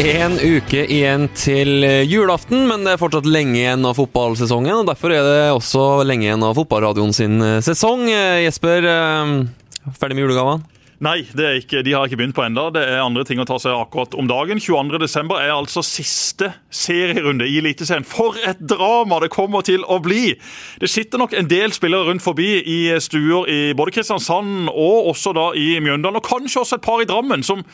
En uke igjen til julaften, men det er fortsatt lenge igjen av fotballsesongen. og Derfor er det også lenge igjen av fotballradioen sin eh, sesong. Eh, Jesper, eh, ferdig med julegavene? Nei, ikke, de har ikke begynt på enda. Det er andre ting å ta seg akkurat om dagen. 22.12. er altså siste serierunde i Eliteserien. For et drama det kommer til å bli! Det sitter nok en del spillere rundt forbi i stuer i både Kristiansand og også da i Mjøndalen, og kanskje også et par i Drammen, som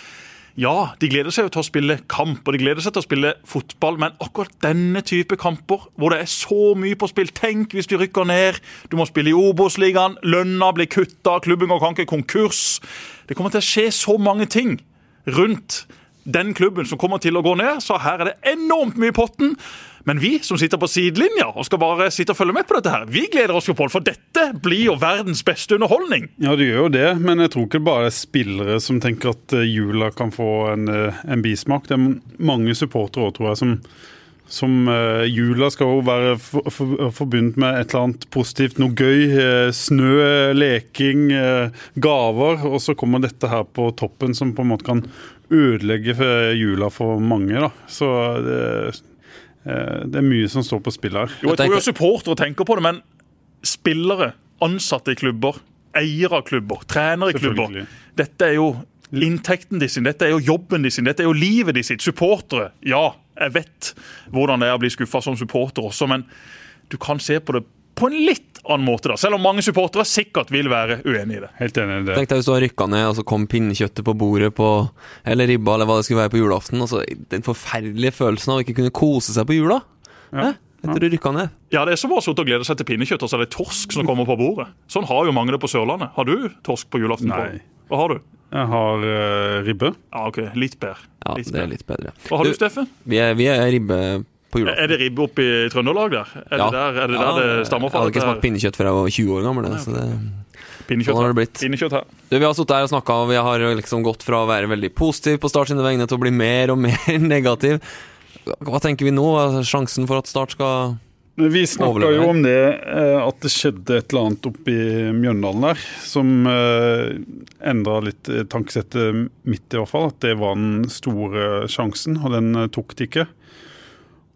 ja, de gleder seg jo til å spille kamp, og de gleder seg til å spille fotball, men akkurat denne type kamper, hvor det er så mye på spill Tenk hvis du rykker ned, du må spille i Obos-ligaen, lønna blir kutta, klubben går ikke konkurs. Det kommer til å skje så mange ting rundt den klubben som kommer til å gå ned, så her er det enormt mye i potten. Men vi som sitter på sidelinja og skal bare sitte og følge med på dette, her, vi gleder oss jo på det. For dette blir jo verdens beste underholdning. Ja, det gjør jo det, men jeg tror ikke det bare er spillere som tenker at eh, jula kan få en, eh, en bismak. Det er mange supportere òg, tror jeg, som, som uh, jula skal jo være for, for, forbundet med et eller annet positivt, noe gøy. Uh, snø, leking, uh, gaver. Og så kommer dette her på toppen, som på en måte kan ødelegge jula for mange. da. Så det, Eh, det er mye som står på spill her. Jo, jeg tror jo supportere tenker på det, men spillere, ansatte i klubber, eiere av klubber, trenere i klubber Dette er jo inntekten de sin, dette er jo jobben de sin, dette er jo livet de sitt. Supportere, ja, jeg vet hvordan det er å bli skuffa som supporter også, men du kan se på det på en litt annen måte, da. Selv om mange supportere sikkert vil være uenig i det. Helt enig i det. Tenk deg hvis du har rykka ned, og så kom pinnekjøttet på bordet på Eller ribba, eller hva det skulle være på julaften. Altså, den forferdelige følelsen av å ikke kunne kose seg på jula. Ja. Etter du rykka ned. Ja, det er som å sitte og glede seg til pinnekjøtt, og så er det torsk som kommer på bordet. Sånn har jo mange det på Sørlandet. Har du torsk på julaften? Nei. På? Hva har du? Jeg har uh, ribbe. Ja, ok. Litt bedre. Ja, litt det er litt bedre. Hva har du, du Steffen? Vi er, vi er ribbe på julaften. Er det ribbe oppe i Trøndelag der? Er ja. det der, er det, der det stammer fra? Jeg hadde ikke smakt pinnekjøtt før jeg var 20 år gammel. Så det... Pinnekjøtt, sånn har det blitt. Pinnekjøtt her. Du, vi har sittet her og snakka, og vi har liksom gått fra å være veldig positiv på Start sine vegne til å bli mer og mer negativ. Hva tenker vi nå? Sjansen for at Start skal vi snakka jo om det, eh, at det skjedde et eller annet oppe i Mjøndalen der som eh, endra litt tankesettet mitt, i hvert fall. At det var den store sjansen, og den tok de ikke.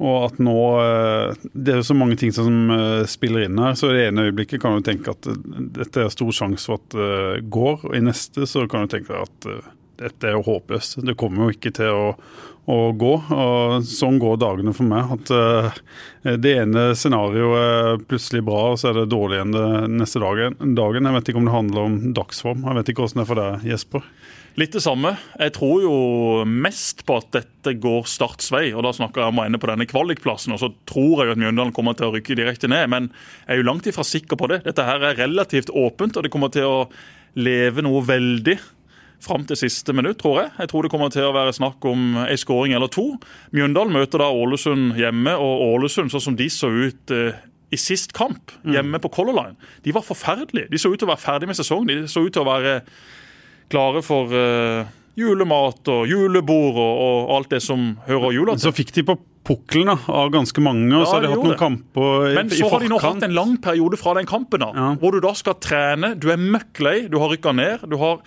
Og at nå eh, Det er jo så mange ting som eh, spiller inn her. Så i det ene øyeblikket kan du tenke at eh, dette er stor sjanse for at det går. Og i neste så kan du tenke at dette er jo håpløst. Det kommer jo ikke til å, å gå. Og sånn går dagene for meg. At det ene scenarioet er plutselig bra, og så er det dårlig igjen det neste dagen. Jeg vet ikke om det handler om dagsform. Jeg vet ikke hvordan det er for deg, Jesper. Litt det samme. Jeg tror jo mest på at dette går Starts vei. og Da snakker jeg om å ende på denne kvalikplassen. og Så tror jeg at Mjøndalen kommer til å rykke direkte ned. Men jeg er jo langt ifra sikker på det. Dette her er relativt åpent, og det kommer til å leve noe veldig fram til siste minutt, tror jeg. Jeg tror det kommer til å være snakk om ei skåring eller to. Mjøndalen møter da Ålesund hjemme, og Ålesund, sånn som de så ut eh, i sist kamp, hjemme på Color Line, de var forferdelige. De så ut til å være ferdig med sesongen. De så ut til å være klare for uh, julemat og julebord og, og, alt det som hører jula til. Så fikk de på pukkelen av ganske mange, og så har de hatt noen kamper i, Men så har de nå hatt en lang periode fra den kampen, da, ja. hvor du da skal trene. Du er møkk lei, du har rykka ned. du har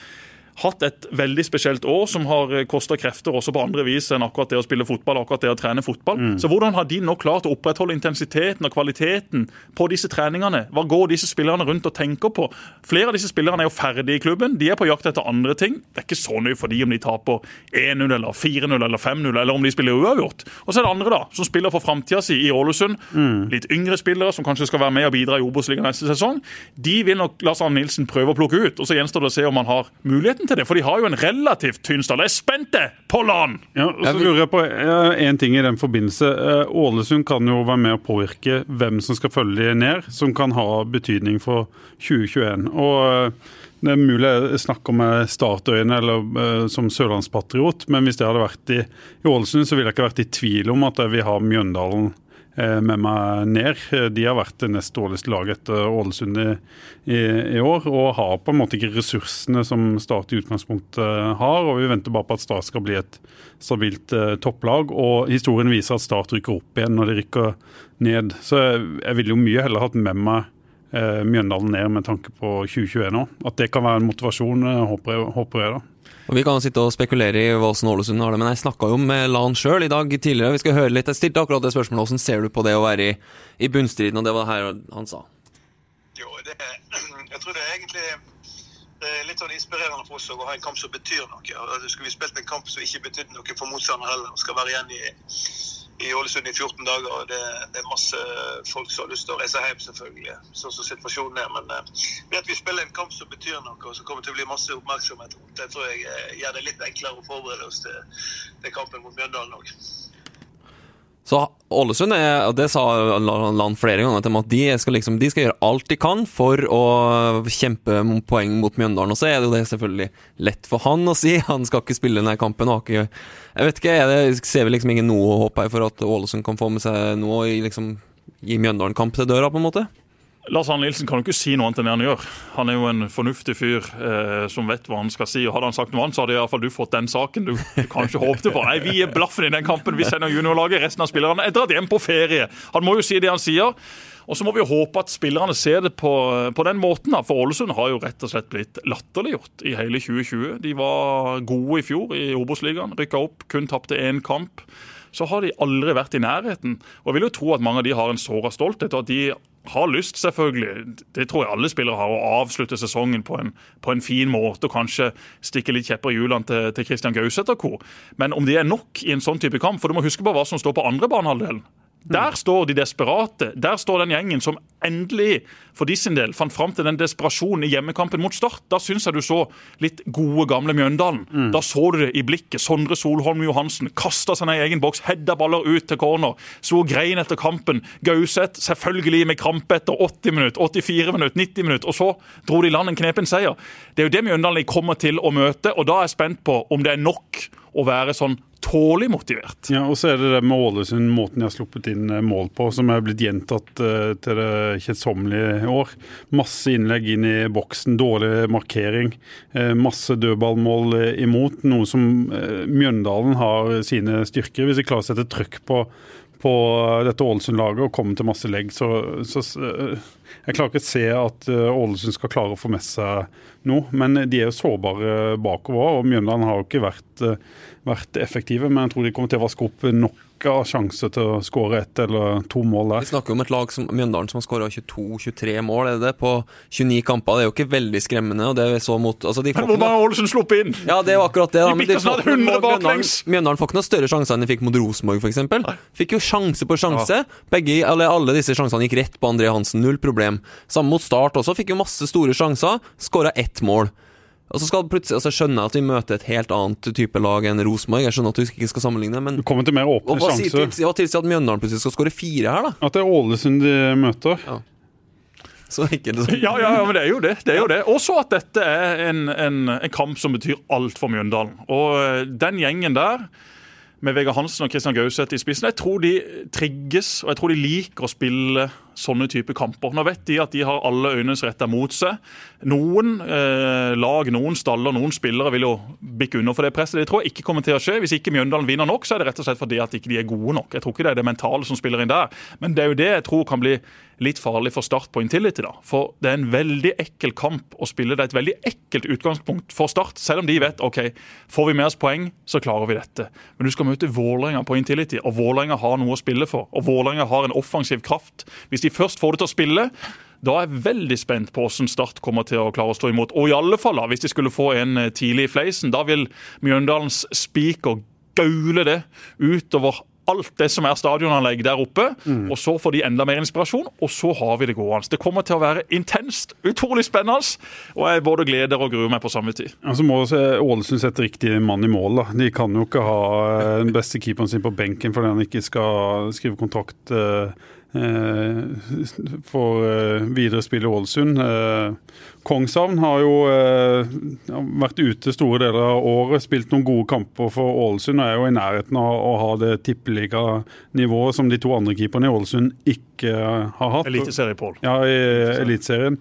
hatt et veldig spesielt år som har eh, kosta krefter også på andre vis enn akkurat det å spille fotball akkurat det å trene fotball. Mm. Så hvordan har de nå klart å opprettholde intensiteten og kvaliteten på disse treningene? Hva går disse spillerne rundt og tenker på? Flere av disse spillerne er jo ferdige i klubben. De er på jakt etter andre ting. Det er ikke så nøye for de om de taper 1-0 eller 4-0 eller 5-0, eller om de spiller uavgjort. Og så er det andre da, som spiller for framtida si i Ålesund. Mm. Litt yngre spillere som kanskje skal være med og bidra i Obos-ligaen neste sesong. De vil nok Lars Arne Nilsen prøve å plukke ut. og Så gjenstår det å se om han har muligheten muligheten til det, for de har jo en relativt tynn stall. Jeg er spente på LAN! Ja, og så lurer jeg på én ting i den forbindelse. Eh, Ålesund kan jo være med å påvirke hvem som skal følge de ned, som kan ha betydning for 2021. Og eh, det er mulig jeg snakker med startøyene eller som sørlandspatriot, men hvis det hadde vært i, i Ålesund, så ville jeg ikke vært i tvil om at jeg vil ha Mjøndalen Eh, med meg ned. De har vært det nest dårligste laget etter Ålesund i, i, i, år, og har på en måte ikke ressursene som Start i utgangspunktet har. og Vi venter bare på at Start skal bli et stabilt eh, topplag. og Historien viser at Start rykker opp igjen når de rykker ned. Så jeg, jeg ville jo mye heller hatt med meg eh, Mjøndalen ned med tanke på 2021 nå. At det kan være en motivasjon, eh, håper jeg, håper jeg da. Og Vi kan sitte og spekulere i hvordan Ålesund har det, men jeg snakka jo med Lan sjøl i dag tidligere. Vi skal høre litt. Jeg stilte akkurat det spørsmålet. Hvordan ser du på det å være i, i bunnstriden? Og det var det her han sa. Jo, det, jeg tror det er egentlig det er litt sånn inspirerende for oss å ha en kamp som betyr noe. Altså, skulle vi spilt en kamp som ikke betydde noe for motstanderen heller, og skal være igjen i i Ålesund i 14 dager. og det, det, er masse folk som har lyst til å reise hjem, selvfølgelig, sånn som situasjonen er. Men uh, det at vi spiller en kamp som betyr noe, og som kommer til å bli masse oppmerksomhet rundt, det tror jeg uh, gjør det litt enklere å forberede oss til, til kampen mot Mjøndalen òg. Så Ålesund er, det sa Land flere ganger til at de skal, liksom, de skal gjøre alt de kan for å kjempe poeng mot Mjøndalen. Og så er det jo det selvfølgelig lett for han å si. Han skal ikke spille denne kampen. Ikke, jeg vet ikke, det, ser vi liksom ingen noe håp her for at Ålesund kan få med seg noe og liksom, gi Mjøndalen kamp til døra, på en måte? Lars Arne Nilsen kan jo ikke si noe annet enn det han gjør. Han er jo en fornuftig fyr eh, som vet hva han skal si. og Hadde han sagt noe annet, så hadde iallfall du fått den saken du, kanskje håpte på. Nei, Vi er blaffen i den kampen. Vi sender juniorlaget. Resten av spillerne er dratt hjem på ferie. Han må jo si det han sier. Og så må vi håpe at spillerne ser det på, på den måten. Da. For Ålesund har jo rett og slett blitt latterliggjort i hele 2020. De var gode i fjor i Obos-ligaen. Rykka opp, kun tapte én kamp. Så har de aldri vært i nærheten. Og jeg vil jo tro at mange av de har en såra stolthet. og at de har lyst, selvfølgelig, det tror jeg alle spillere har, å avslutte sesongen på en, på en fin måte og kanskje stikke litt kjepper i hjulene til, til Christian Gauseth og co. Men om det er nok i en sånn type kamp, for du må huske på hva som står på andre banehalvdelen. Der står de desperate. Der står den gjengen som endelig for de sin del fant fram til den desperasjonen i hjemmekampen mot Start. Da syns jeg du så litt gode, gamle Mjøndalen. Mm. Da så du det i blikket. Sondre Solholm Johansen kasta seg ned i egen boks, hedda baller ut til corner. Så grein etter kampen. Gauseth selvfølgelig med krampe etter 80 minutter, 84 minutter, 90 minutter. Og så dro de i land en knepen seier. Det er jo det Mjøndalen kommer til å møte, og da er jeg spent på om det er nok å være sånn tålelig motivert. Ja, og så er det det med Ålesund, måten de har sluppet inn eh, mål på, som er blitt gjentatt uh, til det kjedsommelige år. Masse innlegg inn i boksen, dårlig markering. Uh, masse dødballmål imot. Noe som Mjøndalen har sine styrker. Hvis de klarer å sette trøkk på, på dette Ålesund-laget og komme til masse legg, så, så jeg klarer ikke å se at Ålesund skal klare å få med seg noe. Men de er jo sårbare bakover, og Mjøndalen har jo ikke vært vært effektive, men jeg tror de kommer til å vaske opp nok av sjanse til å skåre ett eller to mål der. Vi snakker om et lag som Mjøndalen som har skåra 22-23 mål er det på 29 kamper. Det er jo ikke veldig skremmende. og det er så mot... Altså, men hvor mange har Ålesund sluppet inn? Ja, det er jo akkurat det. Da. De 100 baklengs! Mjøndalen får ikke noe større sjanser enn de fikk mot Rosenborg, f.eks. Fikk jo sjanse på sjanse. Begge, eller alle disse sjansene gikk rett på André Hansen, null problem. Samme mot Start også, fikk jo masse store sjanser. Skåra ett mål. Og så skal plutselig, altså skjønner at vi møter et helt annet type lag enn Rosenborg. Jeg skjønner at du ikke skal sammenligne, men Du kommer til mer åpne hva sjanser. Hva tilsier at Mjøndalen plutselig skal skåre fire her, da? At det er Ålesund de møter. Ja. Så enkelt det ja, ja, ja, men det er jo det. det, er jo det. Også at dette er en, en, en kamp som betyr alt for Mjøndalen. Og eh, den gjengen der med Vegard Hansen og Christian Gauseth i spissen. Jeg tror de trigges, og jeg tror de liker å spille sånne type kamper. Nå vet de at de har alle øynene retta mot seg. Noen eh, lag, noen staller, noen spillere vil jo bikke under for det presset. Det tror jeg ikke kommer til å skje. Hvis ikke Mjøndalen vinner nok, så er det rett og slett fordi at ikke de er gode nok. Jeg tror ikke det er det mentale som spiller inn der. Men det er jo det jeg tror kan bli litt farlig for Start på Intility. da. For det er en veldig ekkel kamp å spille. Det er et veldig ekkelt utgangspunkt for Start, selv om de vet ok, får vi med oss poeng, så klarer vi dette. Men du skal møte Vålerenga på Intility, og Vålerenga har noe å spille for. Og Vålerenga har en offensiv kraft. Hvis de først får det til å spille, da er jeg veldig spent på hvordan Start kommer til å klare å stå imot. Og i alle fall, da, hvis de skulle få en eh, tidlig i fleisen, da vil Mjøndalens spiker gaule det utover alt det som er stadionanlegg der oppe. Mm. Og så får de enda mer inspirasjon, og så har vi det gående. Det kommer til å være intenst, utrolig spennende, og jeg både gleder og gruer meg på samme tid. Så må Ålesund sette riktig mann i mål. da. De kan jo ikke ha eh, den beste keeperen sin på benken fordi han ikke skal skrive kontrakt. Eh, for eh, videre spill i Ålesund. Eh, Kongshavn har jo vært ute store deler av året, spilt noen gode kamper for Ålesund og er jo i nærheten av å ha det tippeliganivået som de to andre keeperne i Ålesund ikke har hatt. Eliteserie, Pål. Ja, i Eliteserien.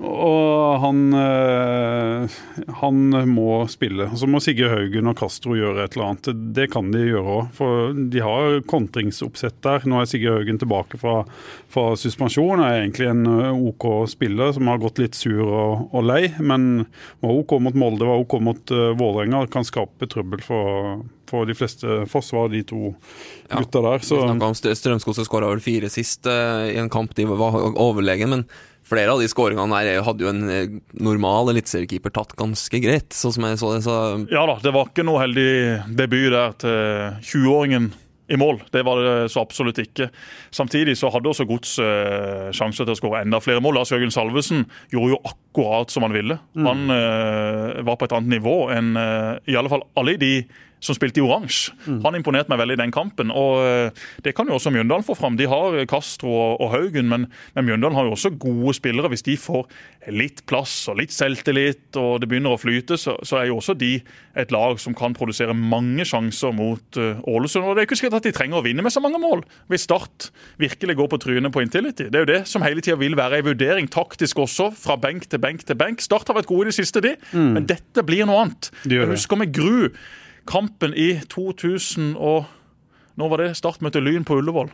Og han, eh, han må spille. Så må Sigge Haugen og Castro gjøre et eller annet. Det kan de gjøre òg, for de har kontringsoppsett der. Nå er Sigge Haugen tilbake fra, fra suspensjon. Er egentlig en eh, OK spiller som har gått litt sur og, og lei, men var OK mot Molde, var OK mot uh, Vålerenga. Kan skape trøbbel for, for de fleste forsvar, de to ja, gutta der. Så. Strømskog skåra vel fire sist uh, i en kamp de var overlegen, men flere av de skåringene her hadde jo en eh, normal eliteseriekeeper tatt ganske greit. sånn som jeg så det. Så ja da, det var ikke noe heldig debut der til 20-åringen i mål. Det var det så absolutt ikke. Samtidig så hadde også Gods eh, sjanser til å skåre enda flere mål. Lars Jørgen Salvesen gjorde jo akkurat som han ville. Mm. Han eh, var på et annet nivå enn eh, i alle fall alle de som spilte i oransje. Mm. Han imponerte meg veldig i den kampen. og eh, Det kan jo også Mjøndalen få fram. De har Castro og Haugen, men, men Mjøndalen har jo også gode spillere. Hvis de får litt plass og litt selvtillit og det begynner å flyte, så, så er jo også de et lag som kan produsere mange sjanser mot uh, Ålesund. og Det er ikke sikkert at de trenger å vinne med så mange mål hvis Start virkelig går på trynet på Intility. Det er jo det som hele tida vil være en vurdering, taktisk også, fra benk til benk til benk. Start har vært gode i det siste, de, mm. men dette blir noe annet. Jeg husker med gru Kampen i 2000 og nå var det startmøte Lyn på Ullevål.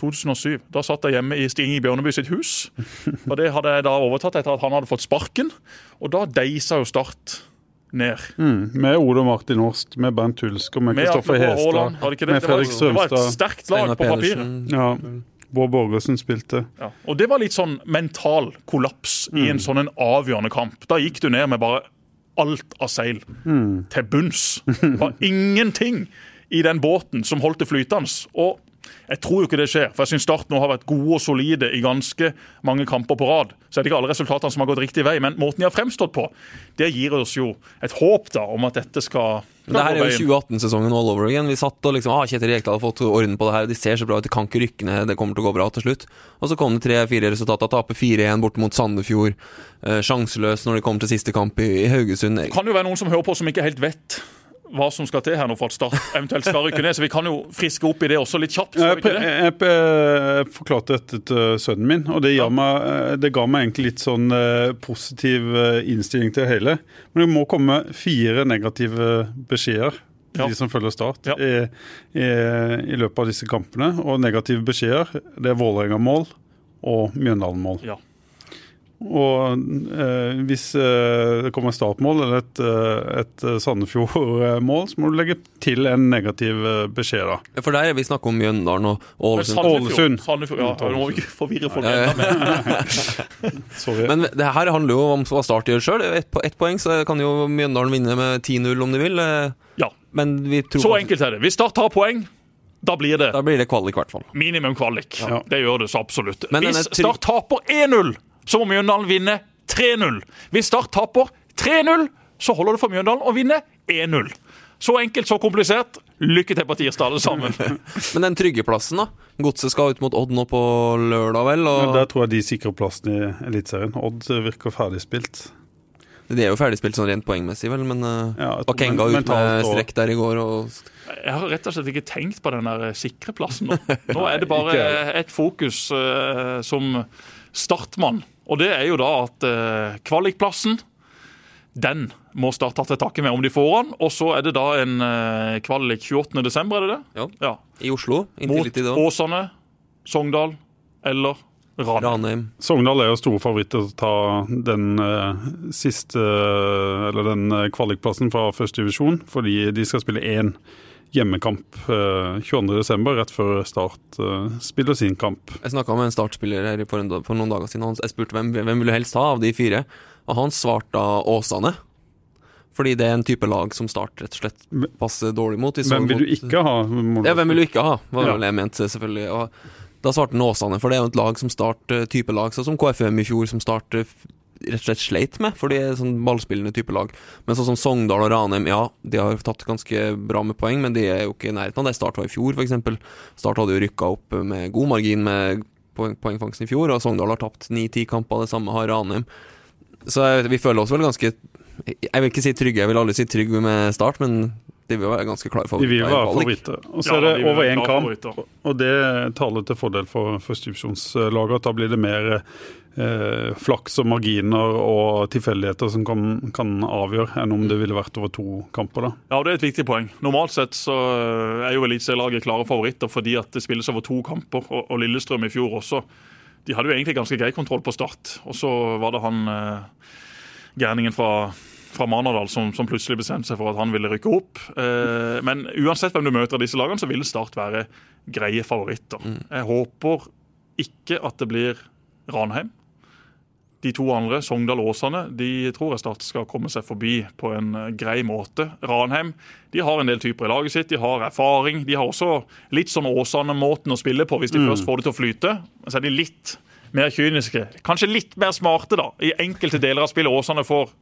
2007. Da satt jeg hjemme i Stig Bjørneby sitt hus. og Det hadde jeg da overtatt etter at han hadde fått sparken. Og da deisa jo Start ned. Mm, med Ole Martin Horst, med Bernt Hulsker, og med Kristoffer Hestad. Med Fredrik Strømstad. Det var et sterkt lag på papiret. Ja. Bård Borgersen spilte. Ja, og Det var litt sånn mental kollaps mm. i en sånn en avgjørende kamp. Da gikk du ned med bare alt av seil mm. til bunns. Det var ingenting i den båten som holdt det flytende. Og jeg tror jo ikke det skjer, for jeg syns Start nå har vært gode og solide i ganske mange kamper på rad. Så er det ikke alle resultatene som har gått riktig vei, men måten de har fremstått på, det gir oss jo et håp da om at dette skal det her er jo 2018-sesongen all over again. Vi satt og liksom ah, Kjetil Rekdal har fått orden på det her. De ser så bra ut, de kan ikke rykke ned, det kommer til å gå bra til slutt. Og så kom det tre-fire resultater. Taper 4-1 borte mot Sandefjord. Eh, sjanseløs når det kommer til siste kamp i, i Haugesund. Det kan jo være noen som hører på som ikke helt vet hva som skal til her nå for at Start eventuelt skal rykke ned. Så vi kan jo friske opp i det også litt kjapt. Jeg, jeg, jeg, forklarte dette til sønnen min, og det, ja. meg, det, ga meg egentlig litt sånn eh, positiv eh, innstilling til det hele. Men det må komme fire negative beskjeder. Ja. De som følger Start ja. i, i, i, løpet av disse kampene. Og negative beskjeder det er Vålerenga-mål og Mjøndalen-mål. Ja. Og eh, hvis eh, det kommer et startmål eller et, eh, et Sandefjord-mål, så må du legge til en negativ eh, beskjed. da. Ja, For der er vi snakk om Mjøndalen og Ålesund. Ålesund. Sandefjord, ja, Nå må vi ikke forvirre folk enda mer. Men det her handler jo om hva Start gjør sjøl. Ett poeng, så kan jo Mjøndalen vinne med 10-0 om de vil. Eh. Ja. Men vi tror Så enkelt er det. Hvis Start tar poeng da blir det Da blir det kvalik, i hvert fall. Minimum kvalik. Ja. Det gjør det så absolutt. Men Hvis Start taper 1-0 så må Mjøndalen vinne 3-0. Hvis Start taper 3-0, så holder det for Mjøndalen å vinne 1-0. Så enkelt, så komplisert. Lykke til på tirsdag, alle sammen. Men den trygge plassen, da? Godset skal ut mot Odd nå på lørdag, vel? Og... Der tror jeg de sikrer plassen i Eliteserien. Odd virker ferdigspilt. De er jo ferdigspilt sånn rent poengmessig, vel, men uh, ja, Bakenga ut med strekk der i går og Jeg har rett og slett ikke tenkt på den der sikre plassen nå. Nå er det bare et fokus uh, som startmann. Og det er jo da at eh, kvalikplassen den må Start ta til takke med om de får den. Og så er det da en eh, kvalik 28.12., er det det? Ja. ja. I Oslo. Mot Åsane, Sogndal eller Ranheim. Ranheim. Sogndal er jo store favoritter til å ta den eh, siste Eller den uh, kvalikplassen fra første divisjon, fordi de skal spille én hjemmekamp uh, 22.12., rett før Start uh, spiller sin kamp. Jeg snakka med en Start-spiller her for, for, noen dager siden. Jeg spurte hvem, hvem vil du helst ha av de fire, og han svarte Åsane. Fordi det er en type lag som Start rett og slett passer dårlig mot. Hvem vil du ikke ha? Ja, hvem vil du ikke ha, var ja. jeg mente, selvfølgelig. Og da svarte han Åsane, for det er jo et lag som Start, eh, type lag, sånn som KFM i fjor, som Start rett og slett sleit med, for de er sånn ballspillende type lag. Men sånn som Sogndal og Ranheim, ja, de har tatt ganske bra med poeng, men de er jo ikke i nærheten av det Start var i fjor, f.eks. Start hadde jo rykka opp med god margin med poeng, poengfangsten i fjor, og Sogndal har tapt ni-ti kamper, det samme har Ranheim. Så vi føler oss vel ganske Jeg vil ikke si trygge, jeg vil aldri si trygg med Start, men de vil være ganske klare favoritter. De vil være favoritter. Og så er det over én kamp, og det taler til fordel for førstedivisjonslaget. Da blir det mer eh, flaks og marginer og tilfeldigheter som kan, kan, avgjøre, enn om det ville vært over to kamper. da. Ja, Det er et viktig poeng. Normalt sett så er jo eliteserielaget klare favoritter fordi at det spilles over to kamper. Og, og Lillestrøm i fjor også. De hadde jo egentlig ganske grei kontroll på start. Og så var det han eh, gærningen fra fra Manadal som, som, plutselig bestemte seg for at han ville rykke opp. Eh, men uansett hvem du møter av disse lagene, så vil Start være greie favoritter. Mm. Jeg håper ikke at det blir Ranheim. De to andre, Sogndal og Åsane, de tror jeg Start skal komme seg forbi på en eh, grei måte. Ranheim de har en del typer i laget sitt, de har erfaring. De har også litt sånn Åsane-måten å spille på hvis de mm. først får det til å flyte. Så er de litt mer kyniske. Kanskje litt mer smarte, da. I enkelte deler av spillet Åsane får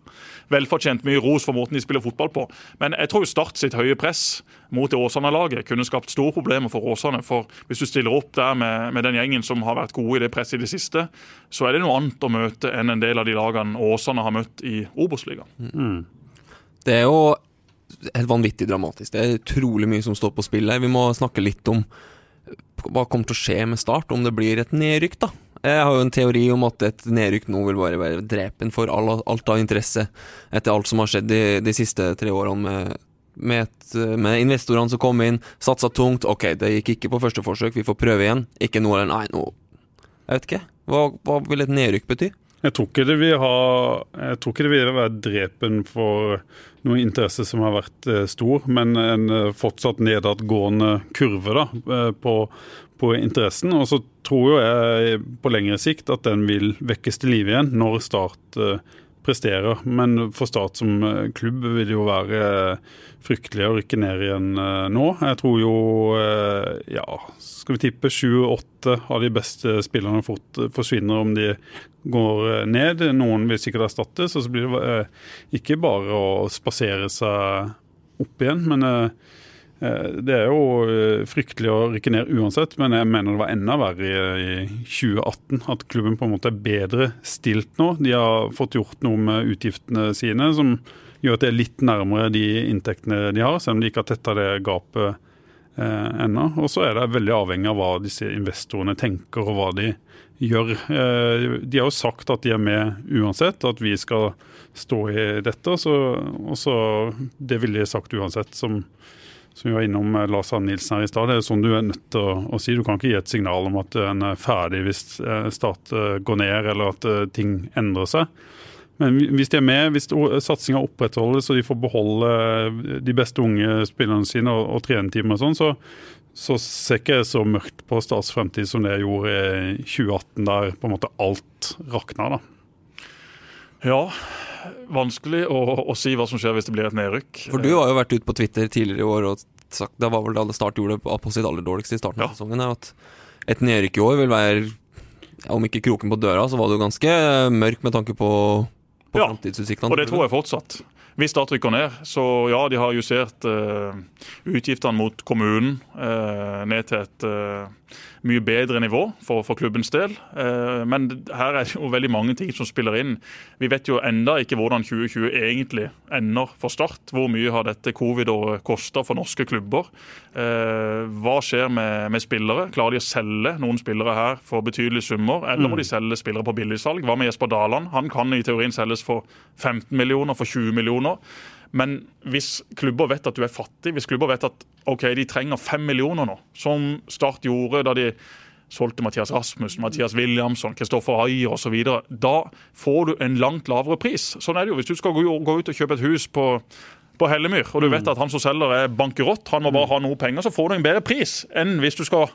velfortjent mye ros for måten de spiller fotball på. Men jeg tror Start sitt høye press mot det Åsane-laget kunne skapt store problemer for Åsane. For hvis du stiller opp der med, med, den gjengen som har vært gode i det presset i det siste, så er det noe annet å møte enn en del av de lagene Åsane har møtt i Obos-ligaen. Mm. Det er jo helt vanvittig dramatisk. Det er utrolig mye som står på spill her. Vi må snakke litt om hva kommer til å skje med Start, om det blir et nedrykk, da. Jeg har jo en teori om at et nedrykk nå vil bare være drepen for all, alt av interesse, etter alt som har skjedd de, de siste tre årene med, med, et, med investorene som kom inn, satsa tungt. Ok, det gikk ikke på første forsøk, vi får prøve igjen. Ikke noe eller nei, nå Jeg vet ikke. Hva, hva vil et nedrykk bety? Jeg tror ikke det vil ha det vil være drepen for noen interesse som har vært eh, stor, men en eh, fortsatt nedadgående kurve da, eh, på, på interessen. Og så tror jo jeg på lengre sikt at den vil vekkes til live igjen når Start eh, presterer. Men for Start som eh, klubb vil det jo være fryktelig å rykke ned igjen eh, nå. Jeg tror jo, ja, skal vi tippe sju-åtte av de beste spillerne fort forsvinner om de går ned. Noen vil sikkert erstattes, og så blir det ikke bare å spasere seg opp igjen. men Eh, det er jo eh, fryktelig å rykke ned uansett, men jeg mener det var enda verre i 2018. At klubben på en måte er bedre stilt nå. De har fått gjort noe med utgiftene sine som gjør at det er litt nærmere de inntektene de har, selv om de ikke har tetta det gapet eh, ennå. Og så er det veldig avhengig av hva disse investorene tenker og hva de gjør. Eh, de har jo sagt at de er med uansett, at vi skal stå i dette. Så, og så Det ville de sagt uansett. som som vi var innom eh, Lars Arne Nilsen her i stad. Det er sånn du er nødt til å, å, si. Du kan ikke gi et signal om at en er ferdig hvis stat eh, går ned eller at ting endrer seg. Men hvis de er med, hvis satsinga opprettholdes og de får beholde de beste unge spillerne sine og, og trenetimer og sånn, så, så ser ikke jeg så mørkt på Starts fremtid som det jeg gjorde i 2018, der på en måte alt rakna. da. Ja, vanskelig å, å, si hva som skjer hvis det blir et nedrykk. For du har jo vært ute på Twitter tidligere i år og sagt det var vel da Start gjorde det på sitt aller dårligste i starten ja. av sesongen, at et nedrykk i år vil være om ikke kroken på døra, så var det jo ganske mørk med tanke på, på ja. Og det tror jeg fortsatt. Hvis Start rykker ned, så ja, de har justert uh, utgiftene mot kommunen uh, ned til et uh, mye bedre nivå for, for klubbens del. men her er det jo veldig mange ting som spiller inn. Vi vet jo enda ikke hvordan 2020 egentlig ender for Start. Hvor mye har dette covid-året kosta for norske klubber? hva skjer med, med, spillere? Klarer de å selge noen spillere her for betydelige summer? Eller må de mm. selge spillere på billigsalg? Hva med Jesper Daland? Han kan i teorien selges for 15 millioner, for 20 millioner. Men hvis klubber vet at du er fattig, hvis klubber vet at ok, de trenger fem millioner nå, som Start gjorde da de solgte Mathias Rasmussen, Mathias Williamson, Kristoffer Ayer osv., da får du en langt lavere pris. Sånn er det jo. Hvis du skal gå ut og kjøpe et hus på på Hellemyr, og du vet at han som selger er bankerott, han må bare ha noe penger, så får du en bedre pris enn hvis du skal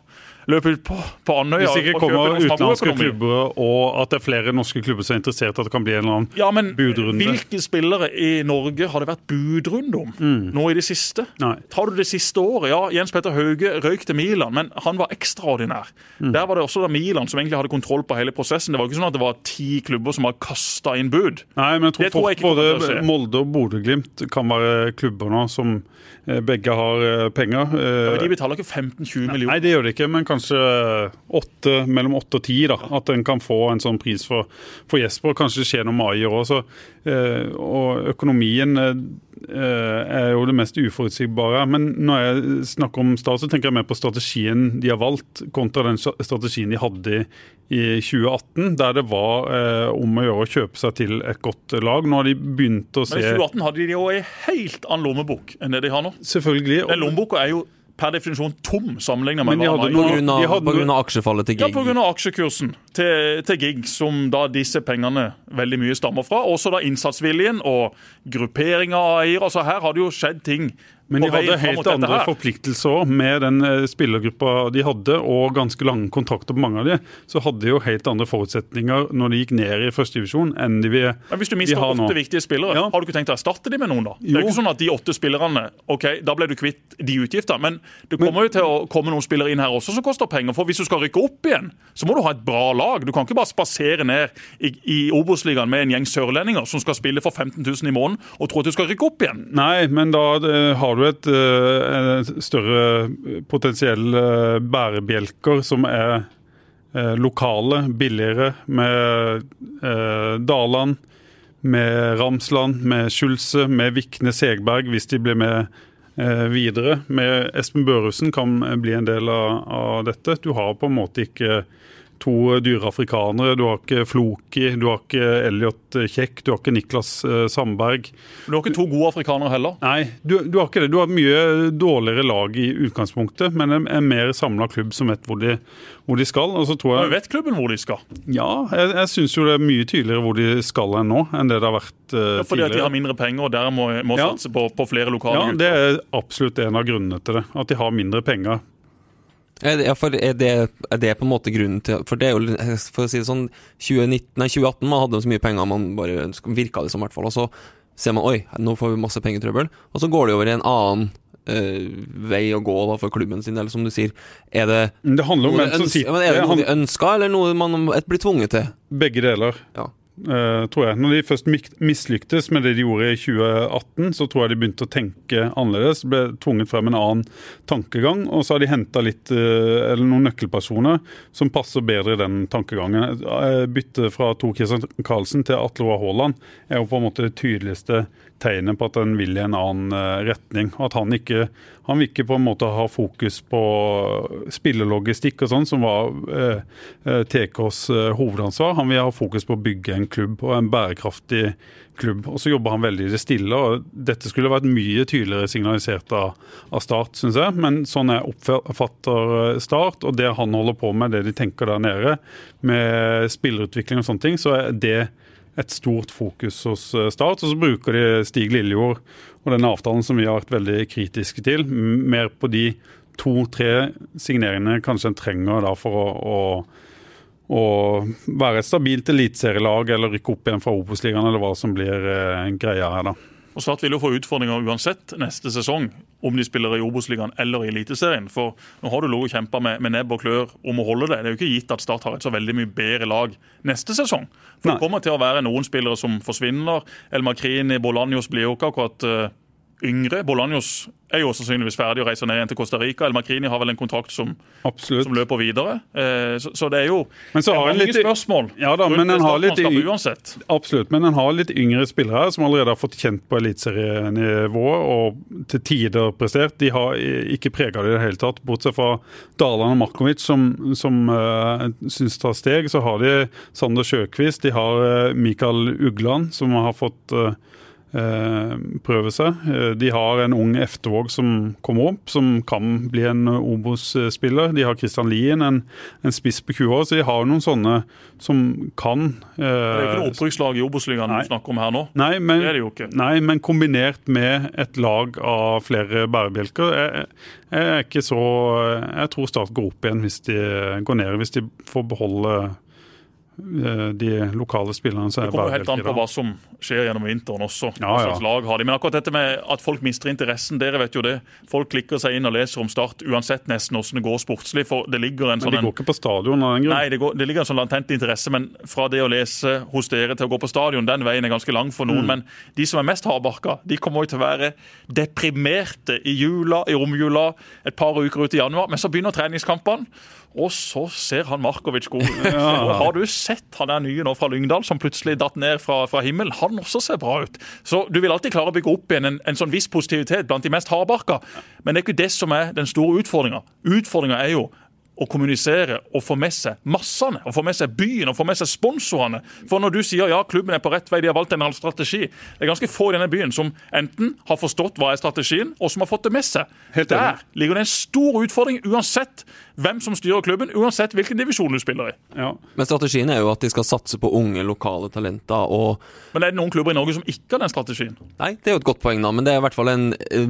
løpe ut på, på Andøya Hvis ikke kommer utenlandske klubber og at det er flere norske klubber som er interessert, at det kan bli en eller annen ja, men budrunde. Hvilke spillere i Norge har det vært budrunde om mm. nå i det siste? Nei. Tar du det siste året? Ja, Jens Petter Hauge røyk til Milan, men han var ekstraordinær. Mm. Der var det også da Milan som egentlig hadde kontroll på hele prosessen. Det var ikke sånn at det var ti klubber som hadde kasta inn bud. Nei, men jeg tror, tror jeg både Molde og Bodø-Glimt kan være klubber nå som eh, begge har eh, penger. Ja, men De betaler ikke 15-20 millioner? Nei, det gjør de ikke, men kanskje kanskje 8, mellom åtte og ti. At en kan få en sånn pris for, for Jesper. Kanskje det skjer noe med år også. Eh, og økonomien eh, er jo det mest uforutsigbare. Men når jeg snakker om Start, så tenker jeg mer på strategien de har valgt, kontra den strategien de hadde i 2018, der det var eh, om å gjøre å kjøpe seg til et godt lag. Nå har de begynt å se Men I 2018 hadde de jo ei helt annen lommebok enn det de har nå. Selvfølgelig. Den lommeboka er jo per definisjon tom sammenlignet med Men de hadde pga. aksjefallet til Ja, pga. aksjekursen til, til Gig, som da disse pengene veldig mye stammer fra. Også da innsatsviljen og grupperinga av eiere. Altså her har det jo skjedd ting. Men de hadde helt andre forpliktelser òg, med den eh, spillergruppa de hadde, og ganske lange kontrakter på mange av de. Så hadde de jo helt andre forutsetninger når de gikk ned i førstedivisjon enn de, vi, Men Hvis du mister har nå. åtte viktige spillere, Ja. har du ikke tenkt å erstatte de med noen? da? Det er Jo. ikke sånn at de åtte spillerne ok, Da ble du kvitt de utgiftene. Men det kommer jo til å komme noen spillere inn her også som koster penger. For hvis du skal rykke opp igjen, så må du ha et bra lag. Du kan ikke bare spasere ned i, i Obos-ligaen med en gjeng sørlendinger som skal spille for 15 000 i måneden og tro at du skal rykke opp igjen. Nei, men da eh, du et eh, større potensielle bærebjelker som er eh, lokale, billigere, med eh, Daland, med Ramsland, med Skjulse, med Vikne Segberg, hvis de blir med eh, videre. Med Espen Børussen kan bli en del av dette. Du har på en måte ikke to dyre afrikanere. Du har ikke Floki, du har ikke Elliot Kjekk, du har ikke Niklas eh, Sandberg. Du har ikke to gode afrikanere heller. Nei, du, du har ikke det. Du har mye dårligere lag i utgangspunktet, men en, en mer samla klubb som vet hvor de, hvor de skal. Og så tror Men vet klubben hvor de skal? ja, jeg, jeg syns jo det er mye tydeligere hvor de skal enn nå, enn det det har vært uh, Ja, fordi at de har mindre penger og der må, må Ja. satse på, på flere lokale Ja, gutter. Det er absolutt en av grunnene til det. At de har mindre penger. Ja, for er det, er det på en måte grunnen til For det er jo, for å si det sånn 2019, nei, 2018 man hadde så mye penger man bare virka det som, i hvert fall. Og så ser man oi, nå får vi masse pengetrøbbel. Og så går det over i en annen øh, vei å gå da for klubben sin, eller som du sier. Er det Det handler om noe ønsker, er det det noe de ønska, eller noe man blir tvunget til? Begge deler. Ja. Eh, tror jeg. Når de først mislyktes med det de gjorde i 2018, så tror jeg de begynte å tenke annerledes. Ble tvunget frem en annen tankegang. Og så har de henta eh, noen nøkkelpersoner som passer bedre i den tankegangen. Eh, Byttet fra Tor Christian Karlsen til Atle Roar Haaland er jo på en måte det tydeligste tegnet på at han vil i en annen eh, retning. Og at han ikke han vil ikke på en måte ha fokus på spillelogistikk og sånn, som var eh, eh, TKs hovedansvar. Han vil ha fokus på å bygge en klubb, og en bærekraftig klubb. Og så jobber han veldig i det stille. og Dette skulle vært mye tydeligere signalisert av, av Start, syns jeg. Men sånn jeg oppfatter Start, og det han holder på med, det de tenker der nede, med spillerutvikling og sånne ting, så er det et stort fokus hos eh, Start. Og så bruker de Stig Lillejord og denne avtalen som vi har vært veldig kritiske til, mer på de to-tre signeringene kanskje en trenger da for å, å, å være et stabilt eliteserielag eller rykke opp igjen fra Obos-ligaen, eller hva som blir eh, greia her, da. Og Start vil jo få utfordringer uansett neste sesong, om de spiller i Obos-ligaen eller i Eliteserien. For nå har du ligget og kjempa med, med nebb og klør om å holde det. Det er jo ikke gitt at Start har et så veldig mye bedre lag neste sesong. For Nei. det kommer til å være noen spillere som forsvinner. Elmar Krini, Bolanjos blir jo ikke akkurat eh, yngre. Bolanjos er jo sannsynligvis ferdig og reiser ned igjen til Costa Rica. El Krini har vel en kontrakt som, som løper videre. Eh, så, så det er jo Men så har mange litt- spørsmål Ja da, men han har litt- uansett. Absolutt, men en har litt yngre spillere her som allerede har fått kjent på eliteserienivået og til tider prestert. De har ikke prega det i det hele tatt, bortsett fra Daland og Markovic som, som uh, syns tar steg. Så har de Sander Sjøkvist, de har uh, Mikael Ugland som har fått eh, eh, prøve seg. Eh, De har en ung Eftervåg som kommer opp, som kan bli en Obos-spiller. De har Christian Lien, en, en spiss på 20 år, så de har noen sånne som kan Det er jo ikke eh, noe opprykkslag i Obos-ligaen du snakker om her nå. Nei, men, Det det nei, men kombinert med et lag av flere bærebjelker jeg, jeg er ikke så Jeg tror Start går opp igjen hvis de går ned, hvis de får beholde eh, de lokale spillerne Det er kommer jo helt an på hva som skjer gjennom vinteren også. Ja, ja. lag har de. Men akkurat dette med at folk mister interessen, dere vet jo det. Folk klikker seg inn og leser om Start uansett nesten hvordan det går sportslig. For det ligger en sånn... Men de går ikke på stadion av den grunn. Nei, det, går, det ligger en sånn latent interesse, men fra det å lese hos dere til å gå på stadion, den veien er ganske lang for Mm. noen. Men de som er mest hardbarka, de kommer jo til å være deprimerte i jula, i romjula, et par uker ut i januar. Men så begynner treningskampene, Og så ser han Markovic god ut. Og har du sett han er nye nå fra Lyngdal, som plutselig datt ned fra, fra himmelen? Han også ser bra ut. Så du vil alltid klare å bygge opp igjen en, en sånn viss positivitet blant de mest hardbarka. Men det er ikke det som er den store utfordringa. Utfordringa er jo å kommunisere og få med seg massene, og få med seg byen og få med seg sponsorene. For når du sier ja, klubben er på rett vei, de har valgt en annen strategi Det er ganske få i denne byen som enten har forstått hva er strategien, og som har fått det med seg. Helt Der ligger det en stor utfordring, uansett hvem som styrer klubben, uansett hvilken divisjon du spiller i. Ja. Men strategien er jo at de skal satse på unge, lokale talenter. og... Men er det noen klubber i Norge som ikke har den strategien? Nei, det er jo et godt poeng, da, men det er i hvert fall en,